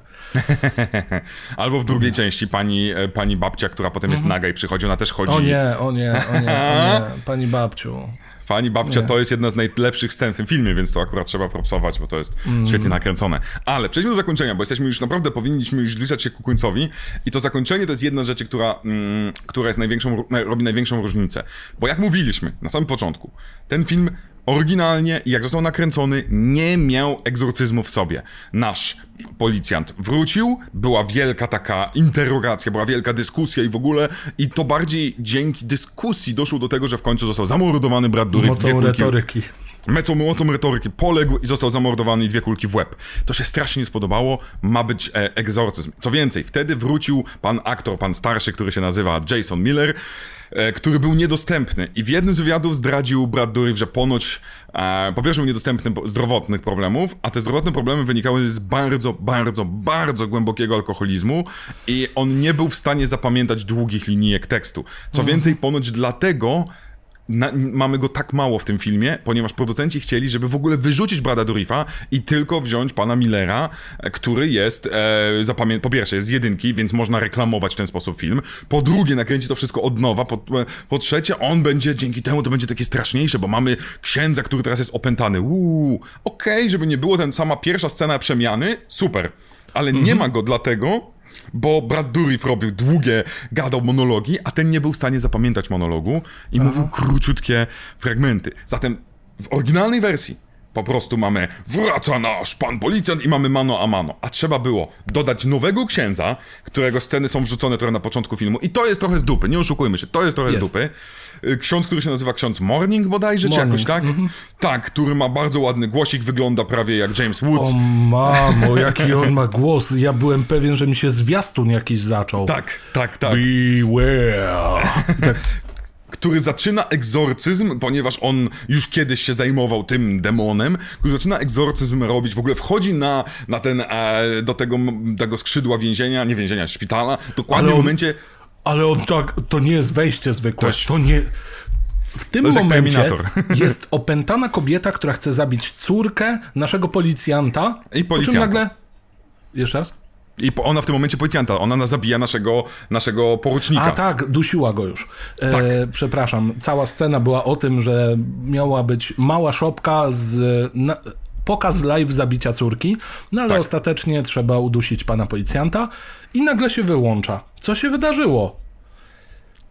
Albo w drugiej części pani, e, pani babcia, która potem jest naga i przychodzi, ona też chodzi. Mhm. O nie, o nie, o nie, o nie. pani babciu. Pani babcia to jest jedna z najlepszych scen w tym filmie, więc to akurat trzeba propsować, bo to jest Mm. świetnie nakręcone. Ale przejdźmy do zakończenia, bo jesteśmy już naprawdę, powinniśmy już zbliżać się ku końcowi i to zakończenie to jest jedna z rzeczy, która, mm, która jest największą, robi największą różnicę. Bo jak mówiliśmy na samym początku, ten film oryginalnie jak został nakręcony, nie miał egzorcyzmu w sobie. Nasz policjant wrócił, była wielka taka interrogacja, była wielka dyskusja i w ogóle, i to bardziej dzięki dyskusji doszło do tego, że w końcu został zamordowany Brad Dourif. Mocą retoryki. Mecą mocą retoryki poległ i został zamordowany i dwie kulki w łeb. To się strasznie nie spodobało, ma być e, egzorcyzm. Co więcej, wtedy wrócił pan aktor, pan starszy, który się nazywa Jason Miller, e, który był niedostępny i w jednym z wywiadów zdradził Brad Dourif, że ponoć e, po pierwsze był niedostępny zdrowotnych problemów, a te zdrowotne problemy wynikały z bardzo, bardzo, bardzo głębokiego alkoholizmu i on nie był w stanie zapamiętać długich linijek tekstu. Co więcej, ponoć dlatego na, mamy go tak mało w tym filmie, ponieważ producenci chcieli, żeby w ogóle wyrzucić Brada Durifa i tylko wziąć pana Millera, e, który jest, e, zapamię- po pierwsze jest z jedynki, więc można reklamować w ten sposób film, po drugie nakręci to wszystko od nowa, po, e, po trzecie on będzie, dzięki temu to będzie takie straszniejsze, bo mamy księdza, który teraz jest opętany, uuu, okej, żeby nie było ten sama pierwsza scena przemiany, super, ale nie ma go dlatego, bo Brad Dourif robił długie, gadał monologi, a ten nie był w stanie zapamiętać monologu i mówił króciutkie fragmenty. Zatem w oryginalnej wersji po prostu mamy wraca nasz pan policjant i mamy mano a mano. A trzeba było dodać nowego księdza, którego sceny są wrzucone trochę na początku filmu i to jest trochę z dupy, nie oszukujmy się, to jest trochę Jest. z dupy. Y, Ksiądz, który się nazywa ksiądz Morning bodajże, czy Morning, jakoś tak? Tak, który ma bardzo ładny głosik, wygląda prawie jak James Woods. O mamo, jaki on ma głos. Ja byłem pewien, że mi się zwiastun jakiś zaczął. Tak, tak, tak. Beware. Tak, który zaczyna egzorcyzm, ponieważ on już kiedyś się zajmował tym demonem, który zaczyna egzorcyzm robić, w ogóle wchodzi na, na ten, e, do tego, tego skrzydła więzienia, nie więzienia, szpitala, dokładnie Ale w on- momencie, ale on tak, to nie jest wejście zwykłe. To jest- To nie... W tym jest momencie jest opętana kobieta, która chce zabić córkę naszego policjanta. I Po policjanta. nagle... Jeszcze raz? i po, ona w tym momencie policjanta, ona na- zabija naszego, naszego porucznika. A tak, dusiła go już. E, Tak. Przepraszam, cała scena była o tym, że miała być mała szopka z... Na, pokaz live zabicia córki, no ale Tak. ostatecznie trzeba udusić pana policjanta i nagle się wyłącza. Co się wydarzyło?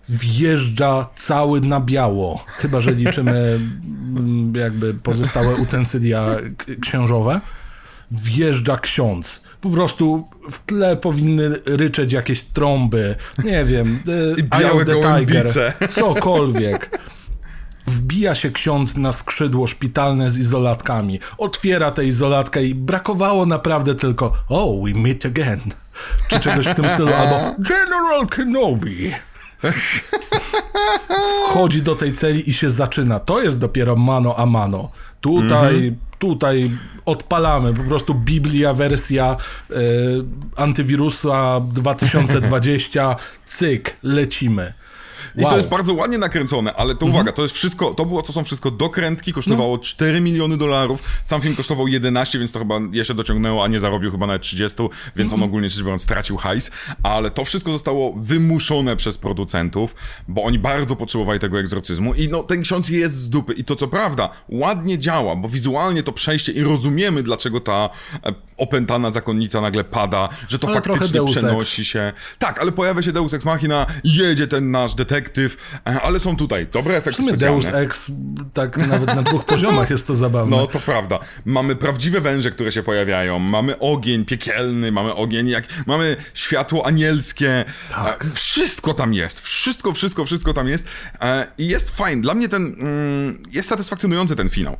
Wjeżdża cały na biało, chyba że liczymy mm, jakby pozostałe utensylia księżowe. Wjeżdża ksiądz. Po prostu w tle powinny ryczeć jakieś trąby, nie wiem, y, I białe Tiger, cokolwiek. Wbija się ksiądz na skrzydło szpitalne z izolatkami. Otwiera tę izolatkę i brakowało naprawdę tylko Oh, we meet again. Czy czegoś w tym stylu, albo General Kenobi. Wchodzi do tej celi i się zaczyna. To jest dopiero mano a mano. Tutaj, tutaj odpalamy. Po prostu Biblia, wersja y, antywirusa 2020. Cyk, lecimy. I to Wow. jest bardzo ładnie nakręcone, ale to uwaga, to jest wszystko, to było, to są wszystko dokrętki, kosztowało 4 miliony dolarów, sam film kosztował 11, więc to chyba jeszcze dociągnęło, a nie zarobił chyba nawet 30, więc on ogólnie rzecz biorąc stracił hajs, ale to wszystko zostało wymuszone przez producentów, bo oni bardzo potrzebowali tego egzorcyzmu i no, ten ksiądz jest z dupy. I to co prawda ładnie działa, bo wizualnie to przejście i rozumiemy, dlaczego ta e, opętana zakonnica nagle pada, że to Ale faktycznie przenosi się. Tak, ale pojawia się Deus Ex Machina, jedzie ten nasz detektyw detektyw, e, ale są tutaj dobre W efekty sumie specjalne. Deus Ex, tak nawet na dwóch poziomach jest to zabawne. No, to prawda. Mamy prawdziwe węże, które się pojawiają, mamy ogień piekielny, mamy ogień jak... Mamy światło anielskie. Tak. E, Wszystko tam jest. Wszystko, wszystko, wszystko tam jest. E, I jest fajny. Dla mnie ten... Mm, jest satysfakcjonujący ten finał.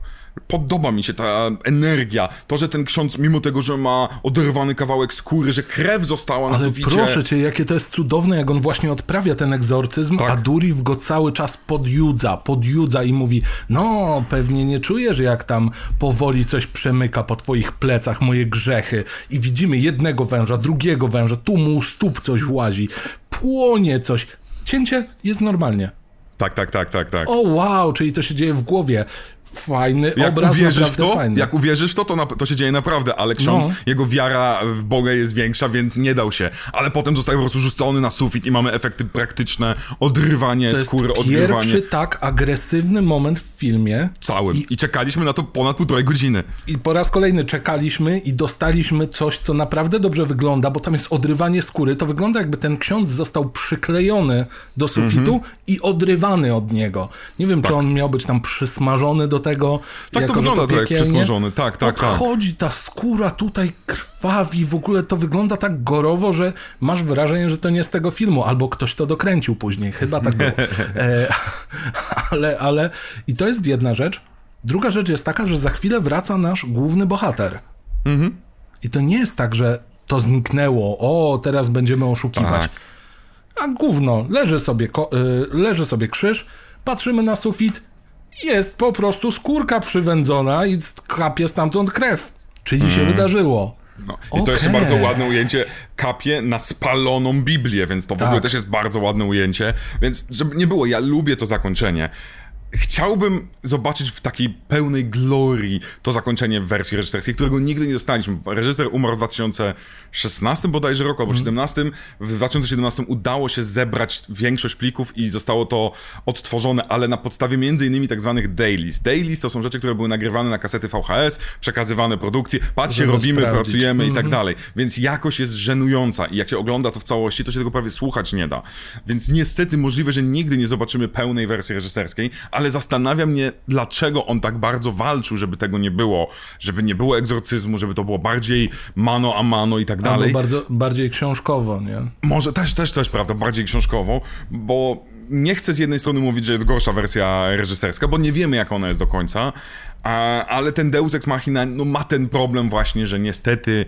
Podoba mi się ta energia, to, że ten ksiądz, mimo tego, że ma oderwany kawałek skóry, że krew została na Ale suficie... proszę cię, jakie to jest cudowne, jak on właśnie odprawia ten egzorcyzm, Tak. a Durif go cały czas podjudza, podjudza i mówi, no pewnie nie czujesz, jak tam powoli coś przemyka po twoich plecach, moje grzechy. I widzimy jednego węża, drugiego węża, tu mu u stóp coś łazi, płonie coś. Cięcie jest normalnie. Tak, tak, tak, tak, tak. O wow, czyli to się dzieje w głowie. Fajny Jak obraz, uwierzysz w to, fajny. jak uwierzysz w to, to, na, to się dzieje naprawdę, ale ksiądz, No. jego wiara w Boga jest większa, więc nie dał się. Ale potem zostaje po prostu rzucony na sufit i mamy efekty praktyczne, odrywanie To jest skóry, odrywanie pierwszy tak agresywny moment w filmie, całym. I... czekaliśmy na to ponad półtorej godziny. I po raz kolejny czekaliśmy i dostaliśmy coś, co naprawdę dobrze wygląda, bo tam jest odrywanie skóry. To wygląda jakby ten ksiądz został przyklejony do sufitu Mhm. i odrywany od niego. Nie wiem, czy on miał być tam przysmażony do tego. Tak to wygląda trochę jak piekielnie. przysmażony. Tak, tak, tak. Odchodzi ta skóra tutaj krwawi, w ogóle to wygląda tak gorowo, że masz wrażenie, że to nie z tego filmu, albo ktoś to dokręcił później. Chyba tak było. E, ale, ale... I to jest jedna rzecz. Druga rzecz jest taka, że za chwilę wraca nasz główny bohater. Mhm. I to nie jest tak, że to zniknęło, o, teraz będziemy oszukiwać. Tak. A gówno, leży sobie, y, leży sobie krzyż, patrzymy na sufit, jest po prostu skórka przywędzona i kapie stamtąd krew. Czyli Mhm. się wydarzyło. No. I to jeszcze bardzo ładne ujęcie, kapie na spaloną Biblię, więc to w Tak. ogóle też jest bardzo ładne ujęcie. Więc żeby nie było, ja lubię to zakończenie. Chciałbym zobaczyć w takiej pełnej glorii to zakończenie w wersji reżyserskiej, którego nigdy nie dostaliśmy. Reżyser umarł w 2016 bodajże roku, albo 2017. W 2017 udało się zebrać większość plików i zostało to odtworzone, ale na podstawie między innymi tak zwanych dailies. Dailies to są rzeczy, które były nagrywane na kasety VHS, przekazywane produkcje. Patrzcie, Żeby robimy, sprawdzić. pracujemy i tak dalej. Więc jakość jest żenująca i jak się ogląda to w całości, to się tego prawie słuchać nie da. Więc niestety możliwe, że nigdy nie zobaczymy pełnej wersji reżyserskiej, ale zastanawia mnie, dlaczego on tak bardzo walczył, żeby tego nie było, żeby nie było egzorcyzmu, żeby to było bardziej mano a mano i tak Albo dalej. bardzo, bardziej książkowo, nie? Może też, też, też, prawda, bardziej książkową, bo nie chcę z jednej strony mówić, że jest gorsza wersja reżyserska, bo nie wiemy, jak ona jest do końca, a, ale ten Deus Ex Machina no, ma ten problem właśnie, że niestety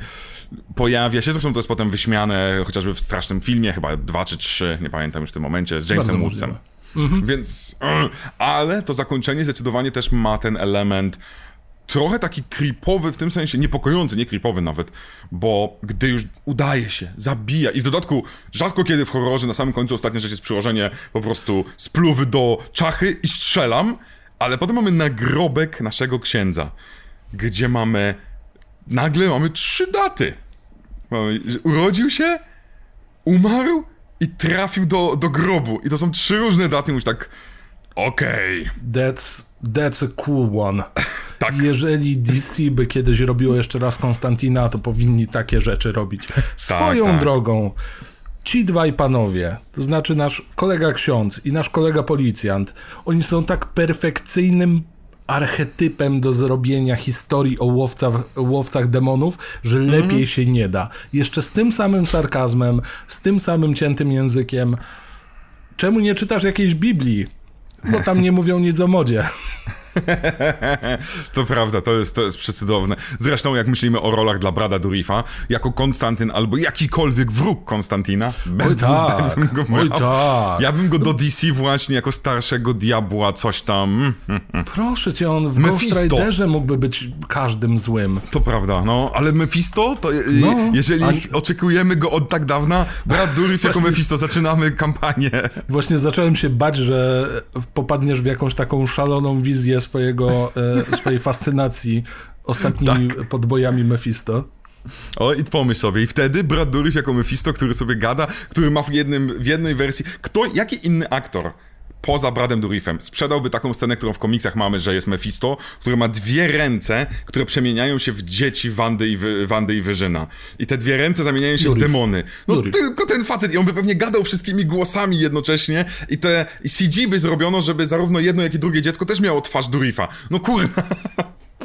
pojawia się, zresztą to jest potem wyśmiane chociażby w strasznym filmie, chyba dwa czy trzy, nie pamiętam już w tym momencie, z Jamesem Woodsem. możliwe. Więc, mm, ale to zakończenie zdecydowanie też ma ten element trochę taki creepowy, w tym sensie niepokojący, nie creepowy nawet, bo gdy już udaje się, zabija i w dodatku rzadko kiedy w horrorze na samym końcu ostatnia rzecz jest przyłożenie po prostu spluwy do czachy i strzelam, ale potem mamy nagrobek naszego księdza, gdzie mamy, nagle mamy trzy daty. Mamy, urodził się, umarł i trafił do, do grobu. I to są trzy różne daty, już tak, okej, That's, that's a cool one. Tak. Jeżeli DC by kiedyś robiło jeszcze raz Konstantina, to powinni takie rzeczy robić. Swoją tak. drogą. Ci dwaj panowie, to znaczy nasz kolega ksiądz i nasz kolega policjant, oni są tak perfekcyjnym archetypem do zrobienia historii o łowcach, łowcach demonów, że Mhm. lepiej się nie da. Jeszcze z tym samym sarkazmem, z tym samym ciętym językiem. Czemu nie czytasz jakiejś Biblii? Bo tam nie mówią nic o modzie. To prawda, to jest, to jest przecudowne. Zresztą, jak myślimy o rolach dla Brada Durifa, jako Konstantyn albo jakikolwiek wróg Konstantina, bez Oj tak, bym go brał. tak. Ja bym go do DC właśnie jako starszego diabła, coś tam. Mm, Proszę cię, on w Mephisto. Ghost Riderze mógłby być każdym złym. To prawda, no, ale Mephisto, to je- No, jeżeli a- oczekujemy go od tak dawna, Brad Durif jako Właśnie- Mephisto, zaczynamy kampanię. Właśnie zacząłem się bać, że popadniesz w jakąś taką szaloną wizję swojego, e, swojej fascynacji ostatnimi Tak. podbojami Mephisto. O, i pomyśl sobie, i wtedy Brad Dourif jako Mephisto, który sobie gada, który ma w, jednym, w jednej wersji... Kto, jaki inny aktor poza Bradem Dourifem, sprzedałby taką scenę, którą w komiksach mamy, że jest Mephisto, który ma dwie ręce, które przemieniają się w dzieci Wandy i, Wy, Wandy i Wyżyna. I te dwie ręce zamieniają się Dourif. w demony. No Dourif. tylko ten facet i on by pewnie gadał wszystkimi głosami jednocześnie i te i CG by zrobiono, żeby zarówno jedno, jak i drugie dziecko też miało twarz Dourifa. No kurna.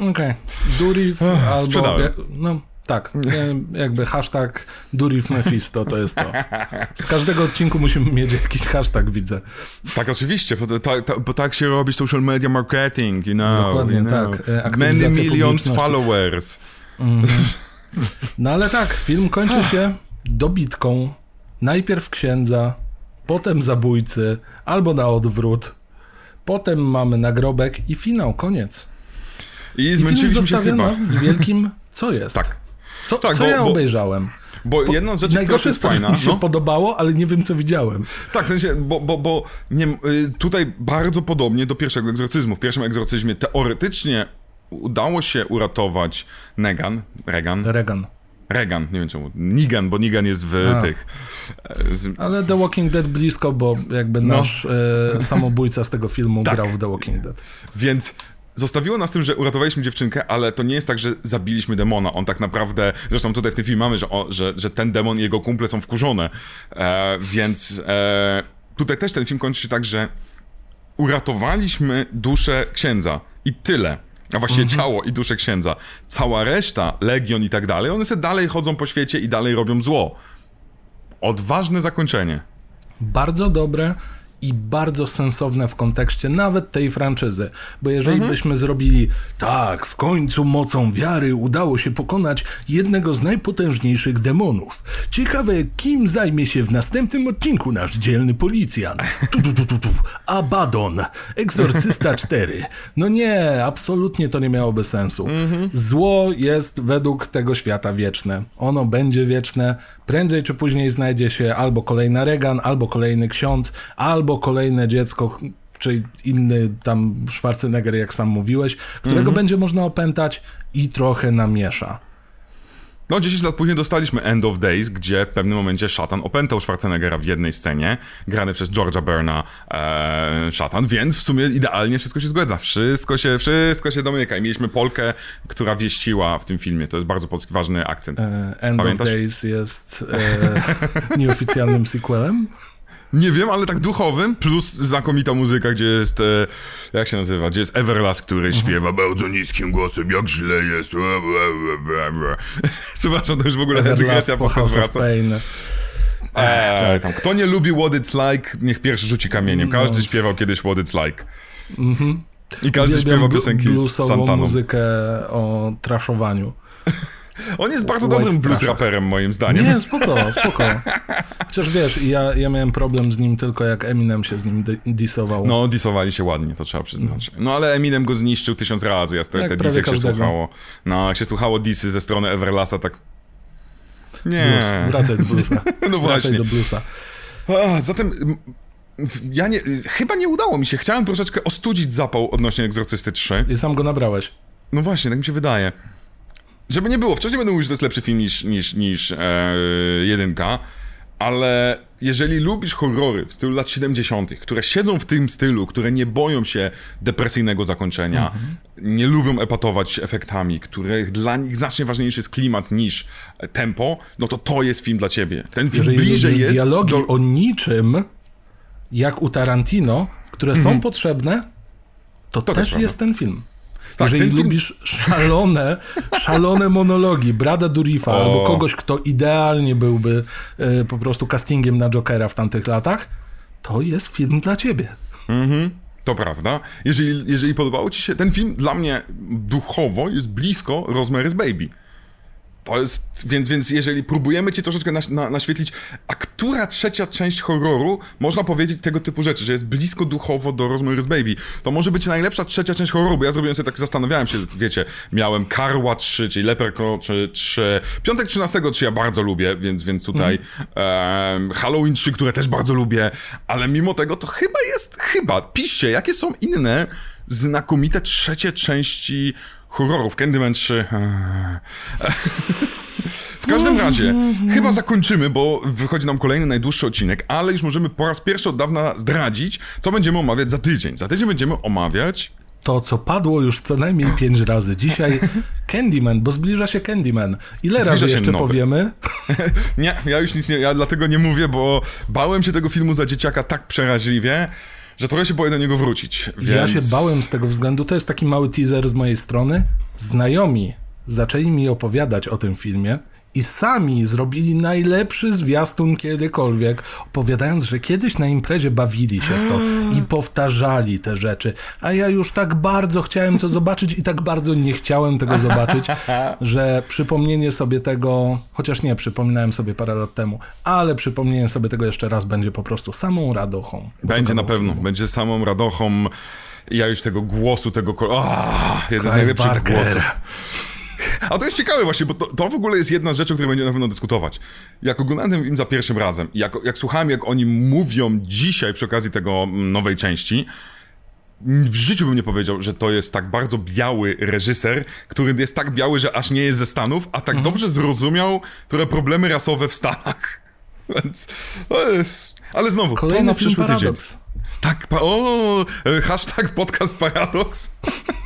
Okej. Durif albo... sprzedałem. No, tak. Nie, Jakby hashtag Durif Mephisto to jest to. Z każdego odcinku musimy mieć jakiś hashtag, widzę. Tak, oczywiście, bo, to- ta, ta, bo tak się robi social media marketing, you know. Dokładnie you know. tak, e, Many millions followers. No ale tak, film kończy się dobitką. Najpierw księdza, potem zabójcy, albo na odwrót. Potem mamy nagrobek i finał, koniec. I I film zmęczyliśmy się chyba. nas z wielkim co jest. Tak. Co, Tak, co bo- ja obejrzałem? Bo jedna z rzeczy, która jest fajna. mi się No, podobało, ale nie wiem, co widziałem. tak, w sensie, bo, bo, bo nie, y, tutaj bardzo podobnie do pierwszego egzorcyzmu. W pierwszym egzorcyzmie teoretycznie udało się uratować Negan, Regan, Regan. Regan, nie wiem czemu, Nigan, bo Nigan jest w A. tych... e, Z, Ale The Walking Dead blisko, bo jakby No. nasz e, samobójca z tego filmu Tak. grał w The Walking Dead. Więc zostawiło nas tym, że uratowaliśmy dziewczynkę, ale to nie jest tak, że zabiliśmy demona. On tak naprawdę, zresztą tutaj w tym filmie mamy, że, o, że, że ten demon i jego kumple są wkurzone. E, więc e, tutaj też ten film kończy się tak, że uratowaliśmy duszę księdza i tyle. A właściwie ciało i duszę księdza. Cała reszta, legion i tak dalej, one sobie dalej chodzą po świecie i dalej robią zło. Odważne zakończenie. Bardzo dobre i bardzo sensowne w kontekście nawet tej franczyzy. Bo jeżeli Mhm. byśmy zrobili tak, w końcu mocą wiary udało się pokonać jednego z najpotężniejszych demonów. Ciekawe, kim zajmie się w następnym odcinku nasz dzielny policjant. Tu, tu, tu, tu, tu. Abaddon, Egzorcysta 4. No nie, absolutnie to nie miałoby sensu. Zło jest według tego świata wieczne. Ono będzie wieczne. Prędzej czy później znajdzie się albo kolejna Regan, albo kolejny ksiądz, albo kolejne dziecko, czy inny tam Schwarzenegger, jak sam mówiłeś, którego będzie można opętać i trochę namiesza. No, 10 lat później dostaliśmy End of Days, gdzie w pewnym momencie szatan opętał Schwarzeneggera w jednej scenie, grany przez George'a Burna e, szatan, więc w sumie idealnie wszystko się zgadza. Wszystko się, wszystko się domyka. I mieliśmy Polkę, która wieściła w tym filmie. To jest bardzo polski ważny akcent. E, End Pamiętasz? of Days jest e, nieoficjalnym sequelem. Nie wiem, ale tak duchowym, plus znakomita muzyka, gdzie jest, e, jak się nazywa, gdzie jest Everlast, który śpiewa bardzo niskim głosem, jak źle jest. Przepraszam, to już w ogóle Everlast dygresja po House zwraca. Eee, tam, kto nie lubi What It's Like, niech pierwszy rzuci kamieniem. Każdy śpiewał kiedyś What It's Like. I każdy Uwielbiam śpiewał piosenki z Santaną. muzykę o traszowaniu. On jest bardzo White dobrym blues raperem, moim zdaniem. Nie, spoko, spoko. Chociaż wiesz, ja, ja miałem problem z nim tylko jak Eminem się z nim di- disował. No, disowali się ładnie, to trzeba przyznać. No, ale Eminem go zniszczył tysiąc razy. Ja te, Jak te disy, jak się słuchało. No, jak się słuchało disy ze strony Everlasta, tak... Nie. Blues. Wracaj do bluesa. No Wracaj właśnie. do bluesa. A, zatem... Ja nie, chyba nie udało mi się. Chciałem troszeczkę ostudzić zapał odnośnie Egzorcysty 3. I sam go nabrałeś. No właśnie, tak mi się wydaje. Żeby nie było, wcześniej będę mówił, że to jest lepszy film niż, niż, niż e, jedynka, ale jeżeli lubisz horrory w stylu lat 70., które siedzą w tym stylu, które nie boją się depresyjnego zakończenia, nie lubią epatować efektami, których dla nich znacznie ważniejszy jest klimat niż tempo, no to to jest film dla ciebie. Ten film Jeżeli bliżej jest dialogi do... o niczym, jak u Tarantino, które są potrzebne, to, też też prawda. jest ten film. Tak, Jeżeli film- lubisz szalone, szalone monologi Brada Durifa O. albo kogoś, kto idealnie byłby e, po prostu castingiem na Jokera w tamtych latach, to jest film dla ciebie. To prawda. Jeżeli, jeżeli podobało ci się ten film, dla mnie duchowo jest blisko Rosemary's Baby. To jest, więc, więc jeżeli próbujemy ci troszeczkę naś, na, naświetlić, a która trzecia część horroru można powiedzieć tego typu rzeczy, że jest blisko duchowo do Rosemary's Baby, to może być najlepsza trzecia część horroru, bo ja zrobiłem sobie tak, zastanawiałem się, wiecie, miałem Karła 3, czyli Leprechaun 3, Piątek 13 3 ja bardzo lubię, więc, więc tutaj em, Halloween 3, które też bardzo lubię, ale mimo tego to chyba jest, chyba, piszcie, jakie są inne znakomite trzecie części horrorów. Candyman 3. W każdym razie, chyba zakończymy, bo wychodzi nam kolejny najdłuższy odcinek, ale już możemy po raz pierwszy od dawna zdradzić, co będziemy omawiać za tydzień. Za tydzień będziemy omawiać To, co padło już co najmniej pięć razy. Dzisiaj Candyman, bo zbliża się Candyman. Ile Zbliża razy jeszcze nowy. powiemy? Nie, ja już nic nie, ja dlatego nie mówię, bo bałem się tego filmu za dzieciaka tak przeraźliwie, że trochę się boję do niego wrócić. Więc... Ja się bałem z tego względu. To jest taki mały teaser z mojej strony. Znajomi zaczęli mi opowiadać o tym filmie i sami zrobili najlepszy zwiastun kiedykolwiek, opowiadając, że kiedyś na imprezie bawili się w to i powtarzali te rzeczy. A ja już tak bardzo chciałem to zobaczyć i tak bardzo nie chciałem tego zobaczyć, że przypomnienie sobie tego, chociaż nie, przypominałem sobie parę lat temu, ale przypomnienie sobie tego jeszcze raz będzie po prostu samą radochą. Będzie na kawał pewno, filmu. będzie samą radochą. Ja już tego głosu, tego. ko- Ah, jeden z najlepszych Barker. głosów. A to jest ciekawe właśnie, bo to, to w ogóle jest jedna z rzeczy, o której będziemy na pewno dyskutować. Jak oglądałem ten film za pierwszym razem, jak, jak słuchałem, jak oni mówią dzisiaj przy okazji tego mm, nowej części, w życiu bym nie powiedział, że to jest tak bardzo biały reżyser, który jest tak biały, że aż nie jest ze Stanów, a Mhm. tak dobrze zrozumiał trochę problemy rasowe w Stanach. Więc to jest... Ale znowu, to Kolejny na film przyszły tydzień. Paradox. Tak, pa- o, hashtag podcast Paradox.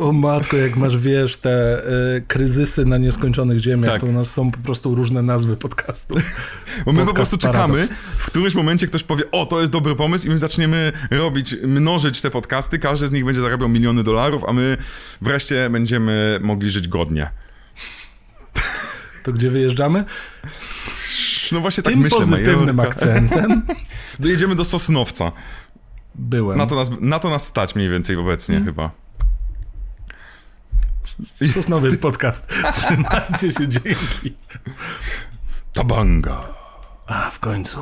O matko, jak masz, wiesz, te y, kryzysy na nieskończonych ziemiach, Tak. to u nas są po prostu różne nazwy podcastu. Bo my po Podcast prostu czekamy, Paradox. w którymś momencie ktoś powie, o, to jest dobry pomysł i my zaczniemy robić, mnożyć te podcasty, każdy z nich będzie zarabiał miliony dolarów, a my wreszcie będziemy mogli żyć godnie. To gdzie wyjeżdżamy? No właśnie tak Tym myślę, pozytywnym Majorka. akcentem Dojedziemy do Sosnowca. byłem. Na to nas, na to nas stać mniej więcej obecnie Mhm. chyba. Sosnowy jest podcast. Trzymajcie się, dzięki. Tabanga. A, w końcu.